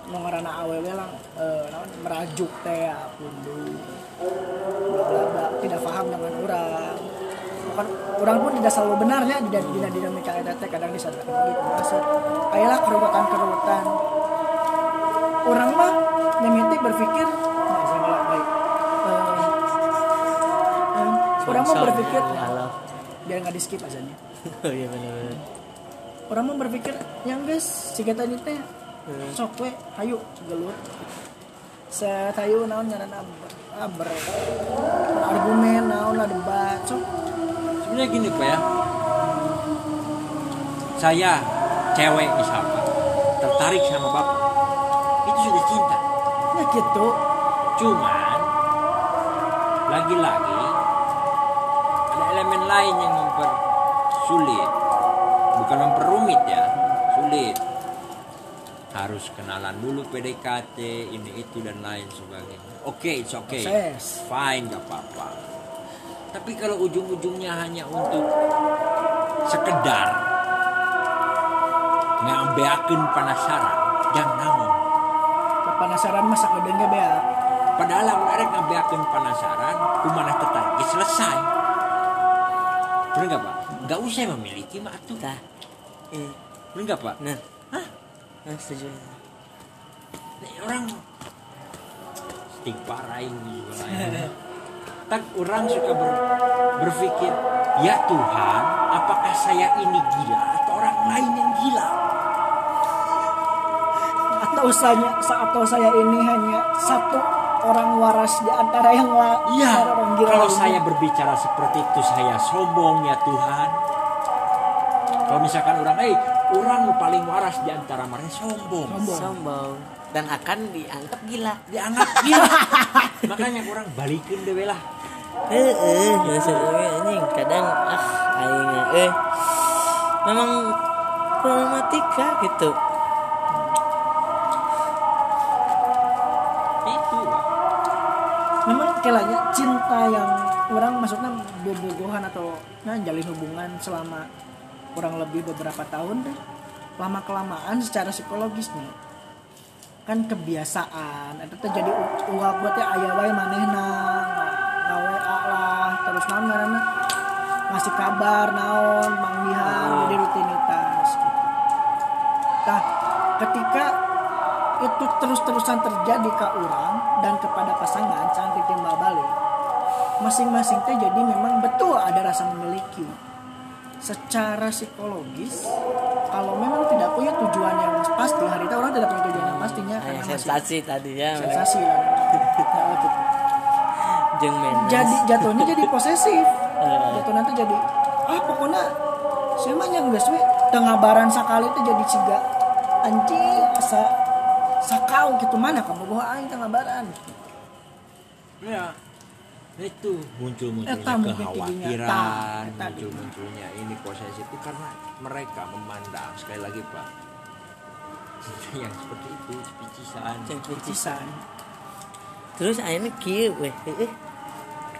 Ngarana awewe lang eh, naon, merajuk teh ya pundu bla bla bla. Tidak paham dengan orang orang pun tidak selalu benarnya di di dinamika eta teh kadang disadarkan lagi masuk ayolah keruwetan keruwetan. Orang mah nyamiti berpikir nah saya baik. [LAUGHS] Orang mah berpikir biar nggak di skip aja oh iya benar orang mah berpikir yang guys si kita ini teh sok we hayu gelut. Set hayu naon ngaran aber aber argumen naon lah debat sok sebenarnya gini pak ya. Saya cewek misalkan tertarik sama bapak itu sudah cinta. Ya gitu. Cuman lagi-lagi ada elemen lain yang mempersulit bukan memperumit ya sulit. Harus kenalan dulu PDKT ini itu dan lain sebagainya. Oke it's okay. Proses. fine gak apa-apa tapi kalau ujung-ujungnya hanya untuk sekedar ngambeakeun penasaran jangan naon penasaran masa kedeng ge bea. Padahal lamun arek ngambeakeun penasaran tertarik ya selesai. Bener gak pak? Nggak usah memiliki mah atuh. Tah. Eh bener gak pak? Nah Hah? nah setuju. Nih, orang istighfar aing juga lain. [LAUGHS] tak orang suka ber- berpikir ya Tuhan apakah saya ini gila atau orang lain yang gila atau usahanya atau saya ini hanya satu orang waras di antara yang la, Iya, antara orang gila kalau saya berbicara seperti itu saya sombong ya Tuhan. Kalau misalkan orang, eh, orang paling waras di antara mereka sombong. Sombong. sombong dan akan dianggap gila Dianggap gila. [LAUGHS] Makanya orang balikin deh lah. Eh kadang ah aing eh memang problematika gitu Itu. Memang kelanya cinta yang orang maksudnya bobogohan atau nah jalin hubungan selama kurang lebih beberapa tahun deh lama kelamaan secara psikologis nih kan kebiasaan itu tuh jadi uang buatnya ayah wae manehna lah terus naon ngaranna ngasih kabar naon manggihan jadi rutinitas gitu. Nah, ketika itu terus-terusan terjadi ke orang dan kepada pasangan cantik timbal balik masing-masing teh jadi memang betul ada rasa memiliki secara psikologis kalau memang tidak punya tujuan yang pasti hari itu orang tidak punya tujuan yang pastinya karena masih sensasi tadi ya sensasi lah gitu. Jeng menas jadi jatuhnya jadi posesif [LAUGHS] Eh. jatuh nanti jadi ah pokoknya saya mah yang geus we tengabaran sakali itu jadi ciga anjing asa sakau gitu mana kamu gua aing tengabaran Ya. Itu mungkin tidinya. kekhawatiran, Tah, eta muncul-munculnya ini posesif itu karena mereka memandang sekali lagi Pak. Yang seperti itu, picisan. Ceng picisan. terus akhirnya kieu weh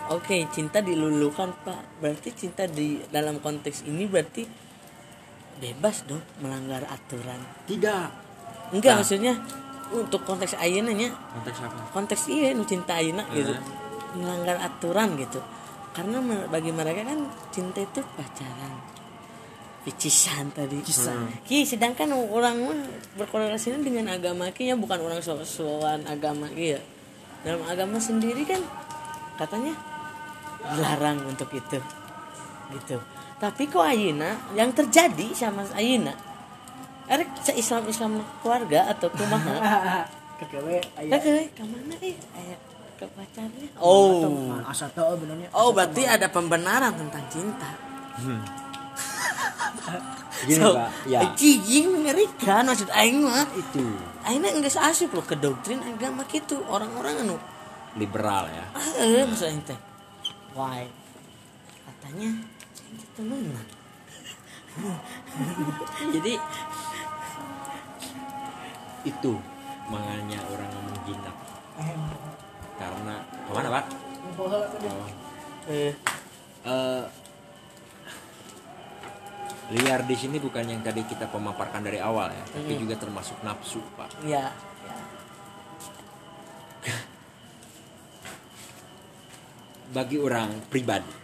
oke cinta dilulukan pak berarti cinta di dalam konteks ini berarti bebas dong melanggar aturan Tidak. enggak Nah. maksudnya untuk konteks ayeuna nya Konteks apa? konteks iya nu cinta ayeuna gitu Eh. melanggar aturan gitu karena bagi mereka kan cinta itu pacaran picisan tadi Picisan. Ki, sedangkan orang mah berkorelasinya dengan agama ki ya bukan orang soal agama ki ya dalam agama sendiri kan katanya dilarang untuk itu gitu tapi kok Ayuna yang terjadi sama Ayuna Erek se Islam Islam keluarga atau kumaha [LAUGHS] kekewe aya Kakek, ke mana eh? Ayah ke pacarnya. Oh. asa teu benernya Oh, berarti ada pembenaran tentang cinta. [LAUGHS] Gini So, pak, ya Cijing mengerikan maksud aing mah. itu Aina enggak asup loh ke doktrin agama gitu orang-orang anu liberal ya. eh maksud aing teh. Why? Katanya teh temenan. [LAUGHS] Jadi Itu makanya orang ngomong jinak karena ke mana pak? Oh. eh Eh, liar di sini bukan yang tadi kita pemaparkan dari awal ya, tapi Hmm. juga termasuk nafsu pak. ya Bagi orang pribadi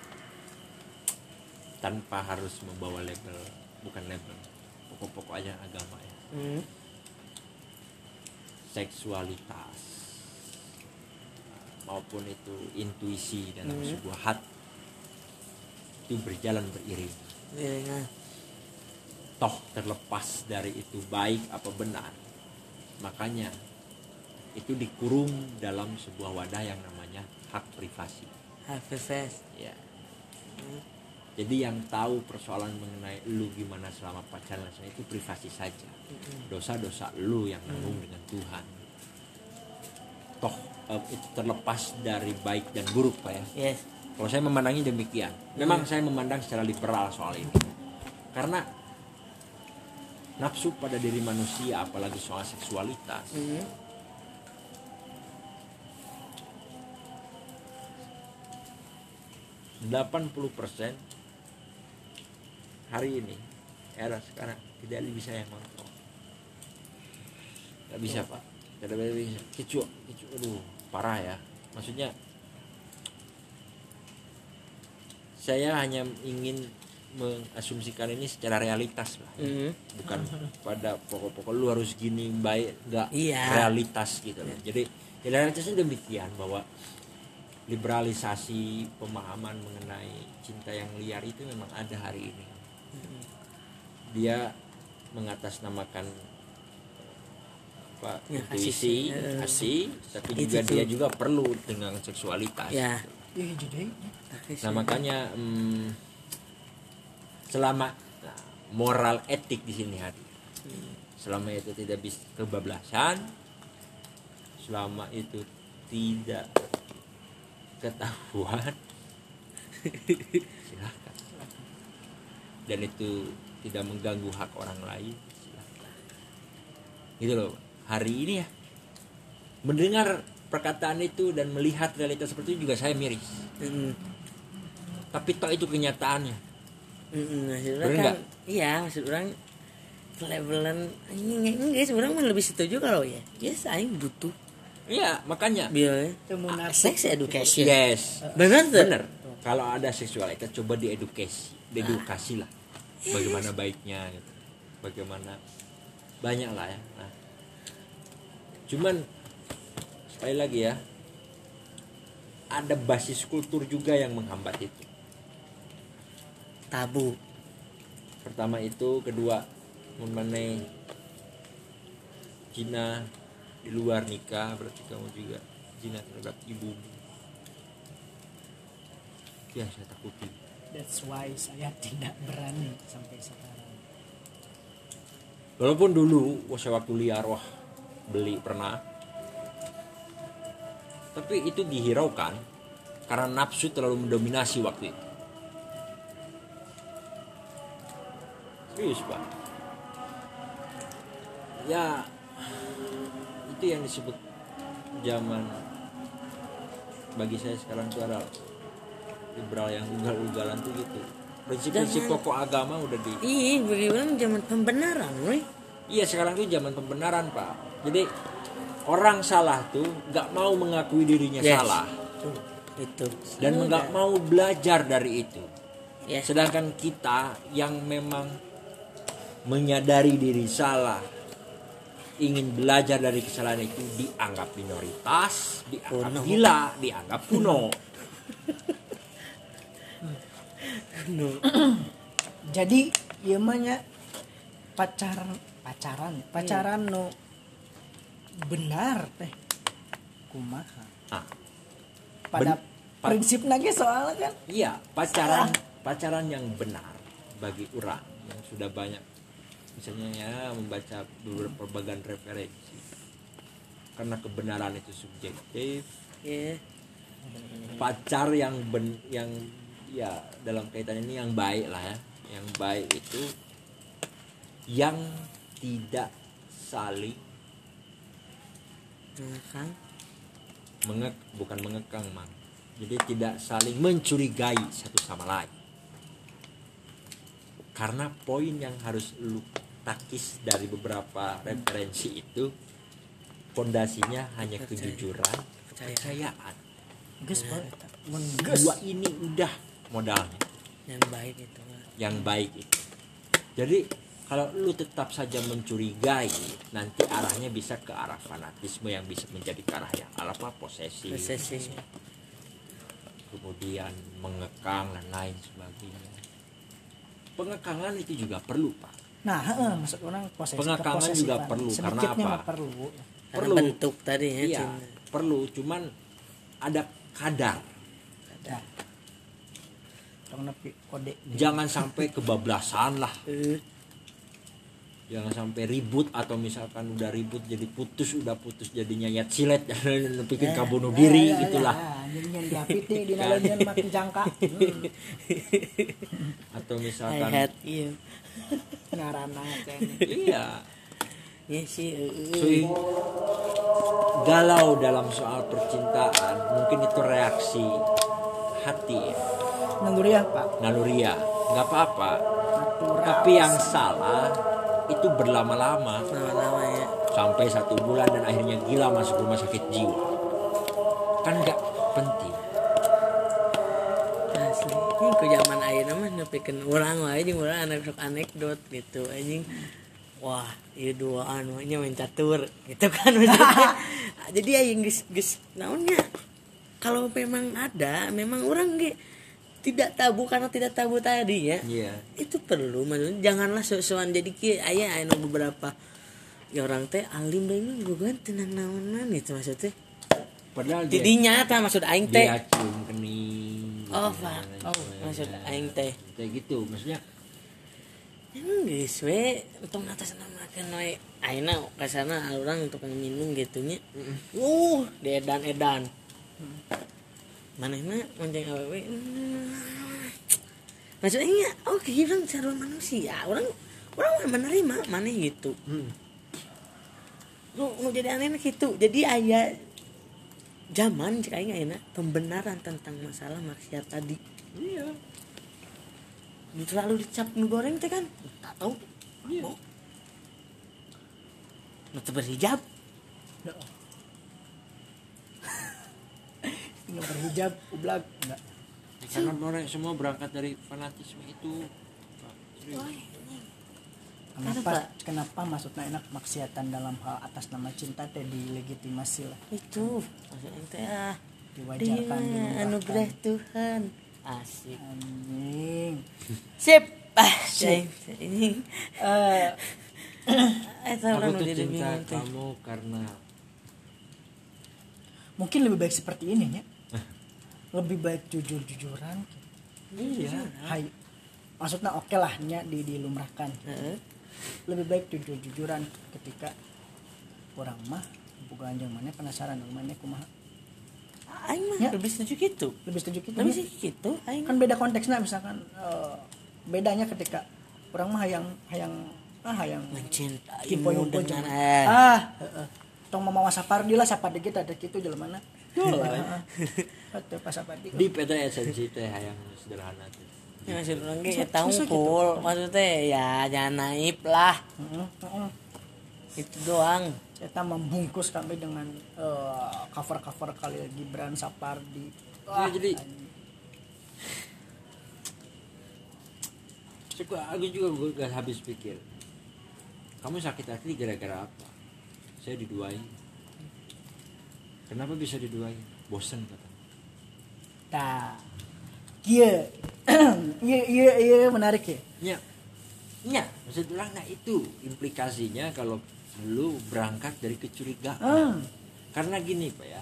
tanpa harus membawa label, bukan label, pokok-pokok aja agama ya. Hmm. seksualitas maupun itu intuisi dalam Hmm. sebuah hati itu berjalan beriring Iringan. toh terlepas dari itu baik apa benar makanya itu dikurung dalam sebuah wadah yang namanya hak privasi HVVS. ya. Jadi yang tahu persoalan mengenai lu gimana selama pacaran itu privasi saja. Dosa-dosa lu yang nanggung dengan Tuhan. Toh eh, itu terlepas dari baik dan buruk pak ya. Yes. kalau saya memandangi demikian memang saya memandang secara liberal soal ini. Karena nafsu pada diri manusia apalagi soal seksualitas Hmm. 80% hari ini era sekarang tidak bisa yang ngontrol nggak bisa pak. Tidak bisa. Kicu kicu aduh parah ya. Maksudnya saya hanya ingin mengasumsikan ini secara realitas lah. Ya. Hmm. bukan pada pokok-pokok lu harus gini baik. Nggak. Iya. realitas gitu loh. Jadi ya realitasnya demikian bahwa liberalisasi pemahaman mengenai cinta yang liar itu memang ada hari ini. Dia mengatasnamakan apa Ya, intuisi kasih. tapi juga dia juga perlu dengan seksualitas. Ya. Tapi Nah makanya mm, selama nah, moral etik di sini hari, selama itu tidak bisa kebablasan, selama itu tidak ketahuan, silahkan. Dan itu tidak mengganggu hak orang lain, silahkan. Gitu loh. Hari ini ya mendengar perkataan itu dan melihat realitas seperti itu juga saya miris Hmm. tapi toh itu kenyataannya Hmm, maksud orang kan iya maksud orang levelan anjing enggak sebenarnya lebih setuju kalau ya yes aing butuh iya makanya. Biar Temu nafsu. sex education. Yes. Benar tuh bener kalau ada seksualitas coba diedukasi diedukasi lah. Bagaimana baiknya gitu. bagaimana banyak lah ya. Nah, cuman sekali lagi ya. Ada basis kultur juga yang menghambat itu. Tabu. Pertama itu kedua mengenai Cina di luar nikah berarti kamu juga Cina terhadap ibu. Ya saya takuti. That's why saya tidak berani sampai sekarang. walaupun dulu wah saya waktu liar wah beli pernah. Tapi itu dihiraukan karena nafsu terlalu mendominasi waktu itu. Serius pak? Ya itu yang disebut zaman bagi saya sekarang itu adalah liberal yang ugal-ugalan tuh gitu prinsip-prinsip pokok agama udah di ih bagaimana zaman pembenaran weh Iya sekarang tuh zaman pembenaran pak. Jadi orang salah tuh nggak mau mengakui dirinya Yes. salah Tuh, itu dan nggak mau belajar dari itu. ya Sedangkan kita yang memang menyadari diri salah, ingin belajar dari kesalahan itu dianggap minoritas, dianggap Kuno. gila, dianggap kuno. Jadi ieu mah nya pacaran pacaran pacaran nu benar teh. Kumaha? Ah, pada Ben- pa- prinsip lagi soalnya kan? Iya, pacaran pacaran yang benar bagi orang yang sudah banyak misalnya ya membaca beberapa bagian referensi. Karena kebenaran itu subjektif. Ya pacar yang ben yang ya dalam kaitan ini yang baik lah ya. Yang baik itu yang tidak saling mengekang. Mengek bukan mengekang mang. Jadi tidak saling mencurigai satu sama lain. Karena poin yang harus lu takis dari beberapa referensi itu fondasinya hanya Percaya. kejujuran Percaya. kepercayaan. Gus, Nah, dua ini udah modalnya. Yang baik itu yang baik itu. Jadi kalau lu tetap saja mencurigai nanti arahnya bisa ke arah fanatisme yang bisa menjadi ke arah yang apa posesi posesi kemudian mengekang dan lain sebagainya. Pengekangan itu juga perlu pak Nah, heeh, maksud orang posesif. Keposesifan. juga perlu, karena apa? perlu. karena Perlu. bentuk tadi ya iya cinta. perlu cuman ada kadar kode. jangan sampai kebablasan lah Eh, jangan sampai ribut atau misalkan udah ribut jadi putus udah putus jadinya yat silet [LAUGHS] bikin kabunuh diri Ya, ya, itulah ya, Jadi yang diapiti di [LAUGHS] nalonyan makin jangka. [LAUGHS] Hmm. atau misalkan Ngarana iya. Ya sih. Galau dalam soal percintaan mungkin itu reaksi hati ya, Nunggu ya, Pak. naluriah nggak apa-apa. Tapi yang salah itu berlama-lama. Lama-lama ya. Sampai satu bulan dan akhirnya gila masuk rumah sakit jiwa. Kan nggak penting ini ke zaman air mah nepikeun orang wae jeung urang anak sok anekdot gitu anjing. Wah iya duaan we nya main catur gitu kan maksudnya. [LAUGHS] Jadi aing geus geus naonnya? Kalau memang ada memang orang ge tidak tabu karena tidak tabu tadi ya. Iya. Itu perlu maksudnya janganlah sesuatu jadi ki aya anu beberapa. Ya orang teh alim deui mah gugan tenan naonan gitu maksudnya. Padahal tidinya tah maksud aing teh. dia cium kening Oh, Pak. dan Oh, maksud aing teh. kayak gitu maksudnya geus we untuk atas namakeun we ayeuna ka sana urang untuk minum gitu nya. Uh, dedan edan. Manehna monceng awewe. hmm. Maksudnya oke orang sarua manusia. Orang orang menerima maneh gitu. hmm, Nu, nu jadi aneh gitu. Jadi aya zaman aing ayeuna pembenaran tentang masalah maksiat tadi. iya terlalu dicap mie goreng teh kan tak tahu Iya. oh. Nanti berhijab Nggak berhijab, ublak. Enggak. karena orang semua berangkat dari fanatisme itu Pak. Kenapa, Kenapa? kenapa maksudnya enak maksiatan dalam hal atas nama cinta teh dilegitimasi lah. itu maksudnya teh ah Diwajarkan, dia anugerah Tuhan asik Anjing. sip [LAUGHS] ah sip ini Eh, [COUGHS] eh aku tuh cinta kamu karena mungkin lebih baik seperti ini ya. Lebih baik jujur-jujuran. iya Hai. Maksudnya oke lah nya di dilumrahkan. Heeh. Lebih baik jujur-jujuran ketika orang mah bukan anjing mana penasaran mana kumaha. aing mah Ya. lebih setuju gitu. Lebih setuju kita. lebih setuju gitu aing kan beda konteksnya misalkan eh, bedanya ketika orang mah yang yang ah yang mencintaimu tipe dengan eh. Ah heeh. tong mamawa sapardi lah sapardi kita ada gitu jelema na lah atuh pas sapardi di PT esensi teh yang sederhana tuh Ya, maksud orang ge Masa- eta masa unggul maksudnya ya jangan naif lah Heeh, heeh. itu doang kita membungkus kami dengan eh, cover-cover kali Gibran Sapardi Ya, jadi Suka aku juga gue gak habis pikir. Kamu sakit hati gara-gara apa? Saya diduain. Kenapa bisa diduain? Bosen kata. nah iya [COUGHS] iya iya iya menarik ya Ya, ya, maksud orang nah itu implikasinya kalau lu berangkat dari kecurigaan. Hmm. Karena gini pak ya,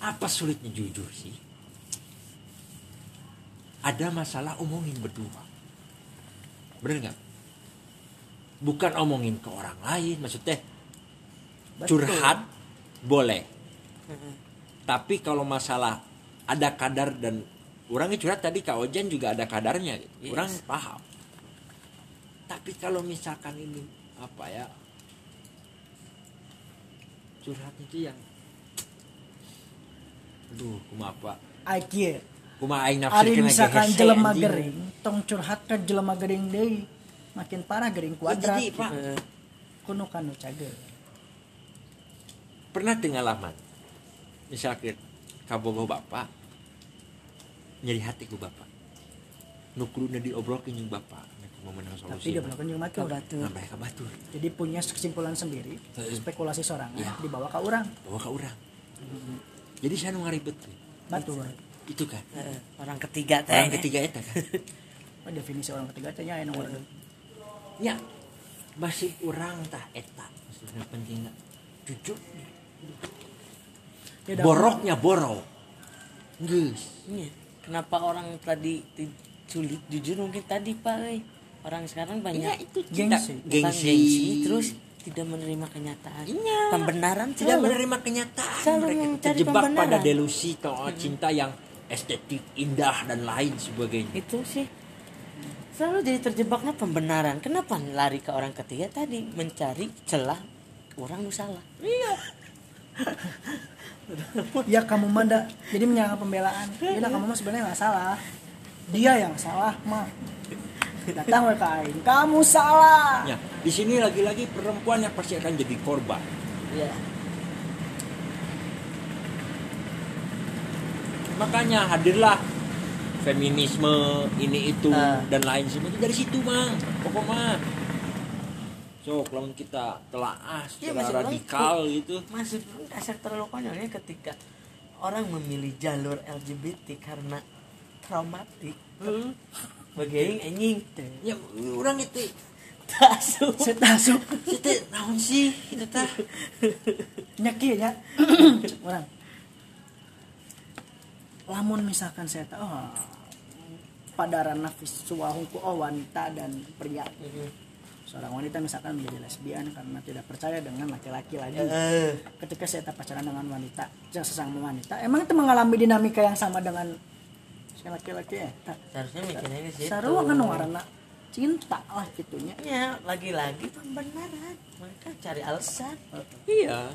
apa sulitnya jujur sih? Ada masalah omongin berdua, bener nggak? bukan omongin ke orang lain maksudnya Betul. curhat boleh tapi kalau masalah ada kadar dan orangnya curhat tadi Kak Ojan juga ada kadarnya gitu. Yes. orang paham tapi kalau misalkan ini apa ya curhat itu yang aduh kuma apa Aki kuma aing Ari nafsirkeun misalkan jelema anjing. gering tong curhat ke jelema gering deui makin parah gering Ya, kuadrat jadi, Pak, Heeh. kuno kanu cageur pernah pengalaman misalkan kabogoh bapak nyeri hati ku bapak. Nukuluna diobrolkeun jeung bapak nek mau menang tapi solusi dia belum jeung matur Kabatur. nambah ka batur. Jadi punya kesimpulan sendiri spekulasi seorang Iya. dibawa ke orang bawa ke orang jadi saya nu ngaribet. Betul itu kan orang ketiga teh. Orang ketiga eta kan [LAUGHS] Oh, definisi orang ketiga teh nya nomor ya masih orang tah eta. Maksudnya pentingnya jujur Ya, boroknya borok. Geus. Iya. Kenapa orang tadi diculik jujur mungkin tadi Pak euy. Orang sekarang banyak ya itu Gengsi. gengsi, gengsi terus tidak menerima kenyataan. Iya. Pembenaran tidak selalu. menerima kenyataan Selalu mereka terjebak pada delusi atau cinta yang estetik indah dan lain sebagainya Itu sih selalu jadi terjebaknya pembenaran. Kenapa lari ke orang ketiga tadi mencari celah orang salah. [LAUGHS] ya kamu mah da- jadi menyangka pembelaan. Ya kamu mah sebenarnya nggak salah. Dia yang salah mah datang ke aing kamu salah. Ya di sini lagi-lagi perempuan yang pasti akan jadi korban. Iya. makanya hadirlah feminisme ini itu Ah. dan lain sebagainya. Dari situ mang pokok mah so kalau kita telaah Iya, secara maksud orang radikal gitu. Maksud lu kasar terlalu konyolnya ketika orang memilih jalur LGBT karena traumatik. Bagaimana anjing? ya orang itu Tasuk. saya tahu itu naon sih? Itu tah. Nyaki ya. [COUGHS] Orang. Lamun misalkan saya tahu oh, pada ranah visual hukum oh wanita dan pria seorang wanita misalkan menjadi lesbian karena tidak percaya dengan laki-laki lagi Eh, ketika saya tak pacaran dengan wanita sesama wanita emang itu mengalami dinamika yang sama dengan si laki-laki ya seharusnya mikirnya di situ. sarua kan warna cinta lah gitunya Ya, lagi-lagi pembenaran. Mereka cari alasan. iya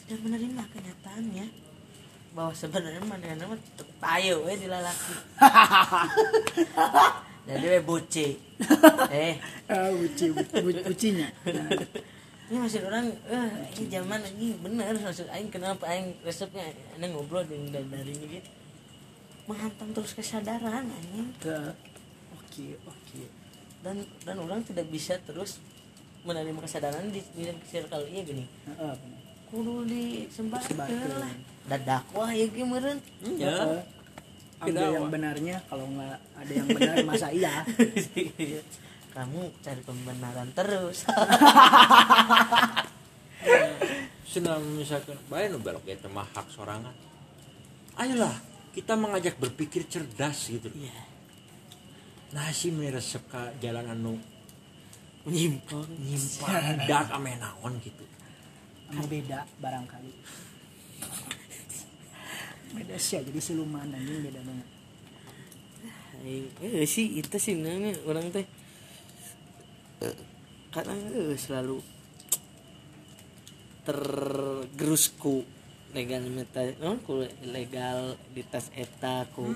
Tidak menerima kenyataannya bahwa sebenarnya mana nama tayo eh di lalaki. [LAUGHS] Jadi we buci. [LAUGHS] Eh, ah uci uci ucinya ini masih orang eh ini zaman ini bener maksud aing kenapa aing resepnya aing ngobrol dengan dari dari ini gitu. Menghantam terus kesadaran anjing ke oke oke dan dan orang tidak bisa terus menerima kesadaran di di circle iya gini. Heeh. Kudu Sebarkan. lah. Dadak wah ya gimana? Heeh. Ambil Tidak, yang benarnya kalau nggak ada yang benar masa iya [LAUGHS] Kamu cari pembenaran terus. [LAUGHS] senang misalkan baik nu belok itu mah hak sorangan ayolah kita mengajak berpikir cerdas gitu Iya. nah sih resep ke jalan anu Nyimpang. nyimpang dak ame naon gitu Anu beda barangkali beda sih jadi siluman anjing beda banget. Aing- Eh sih itu sih nanya orang teh kadang eh, selalu tergerusku legal meta non ku legal di tas eta ku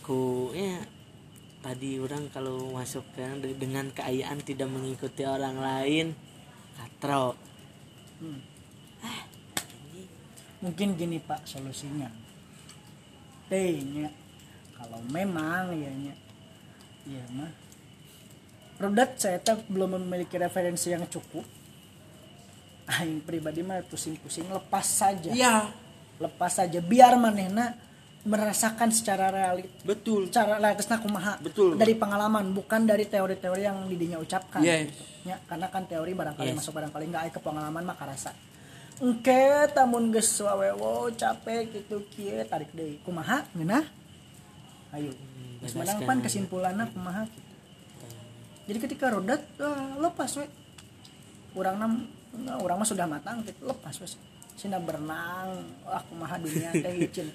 ku ya tadi orang kalau masuk ke de- dengan keayaan tidak mengikuti orang lain katro Hmm. Mungkin gini pak solusinya teh nya kalau memang ya nya ya mah produk saya teh belum memiliki referensi yang cukup aing pribadi mah pusing-pusing lepas saja iya lepas saja biar manehna merasakan secara realit betul cara realitasnya kumaha Betul. dari pengalaman bukan dari teori-teori yang didinya ucapkan Yes. gitu. Ya, karena kan teori barangkali Yes. masuk barangkali nggak ke pengalaman mah karasa engke tamun geus wawewo capek gitu kieu tarik deui. Kumaha? Ngeunah? Ayo. Geus menang pan kesimpulanna kumaha gitu. jadi ketika rodat ah, lepas we. Orang nam orang mah sudah matang gitu lepas wes Cina berenang wah kumaha dunia teh cinta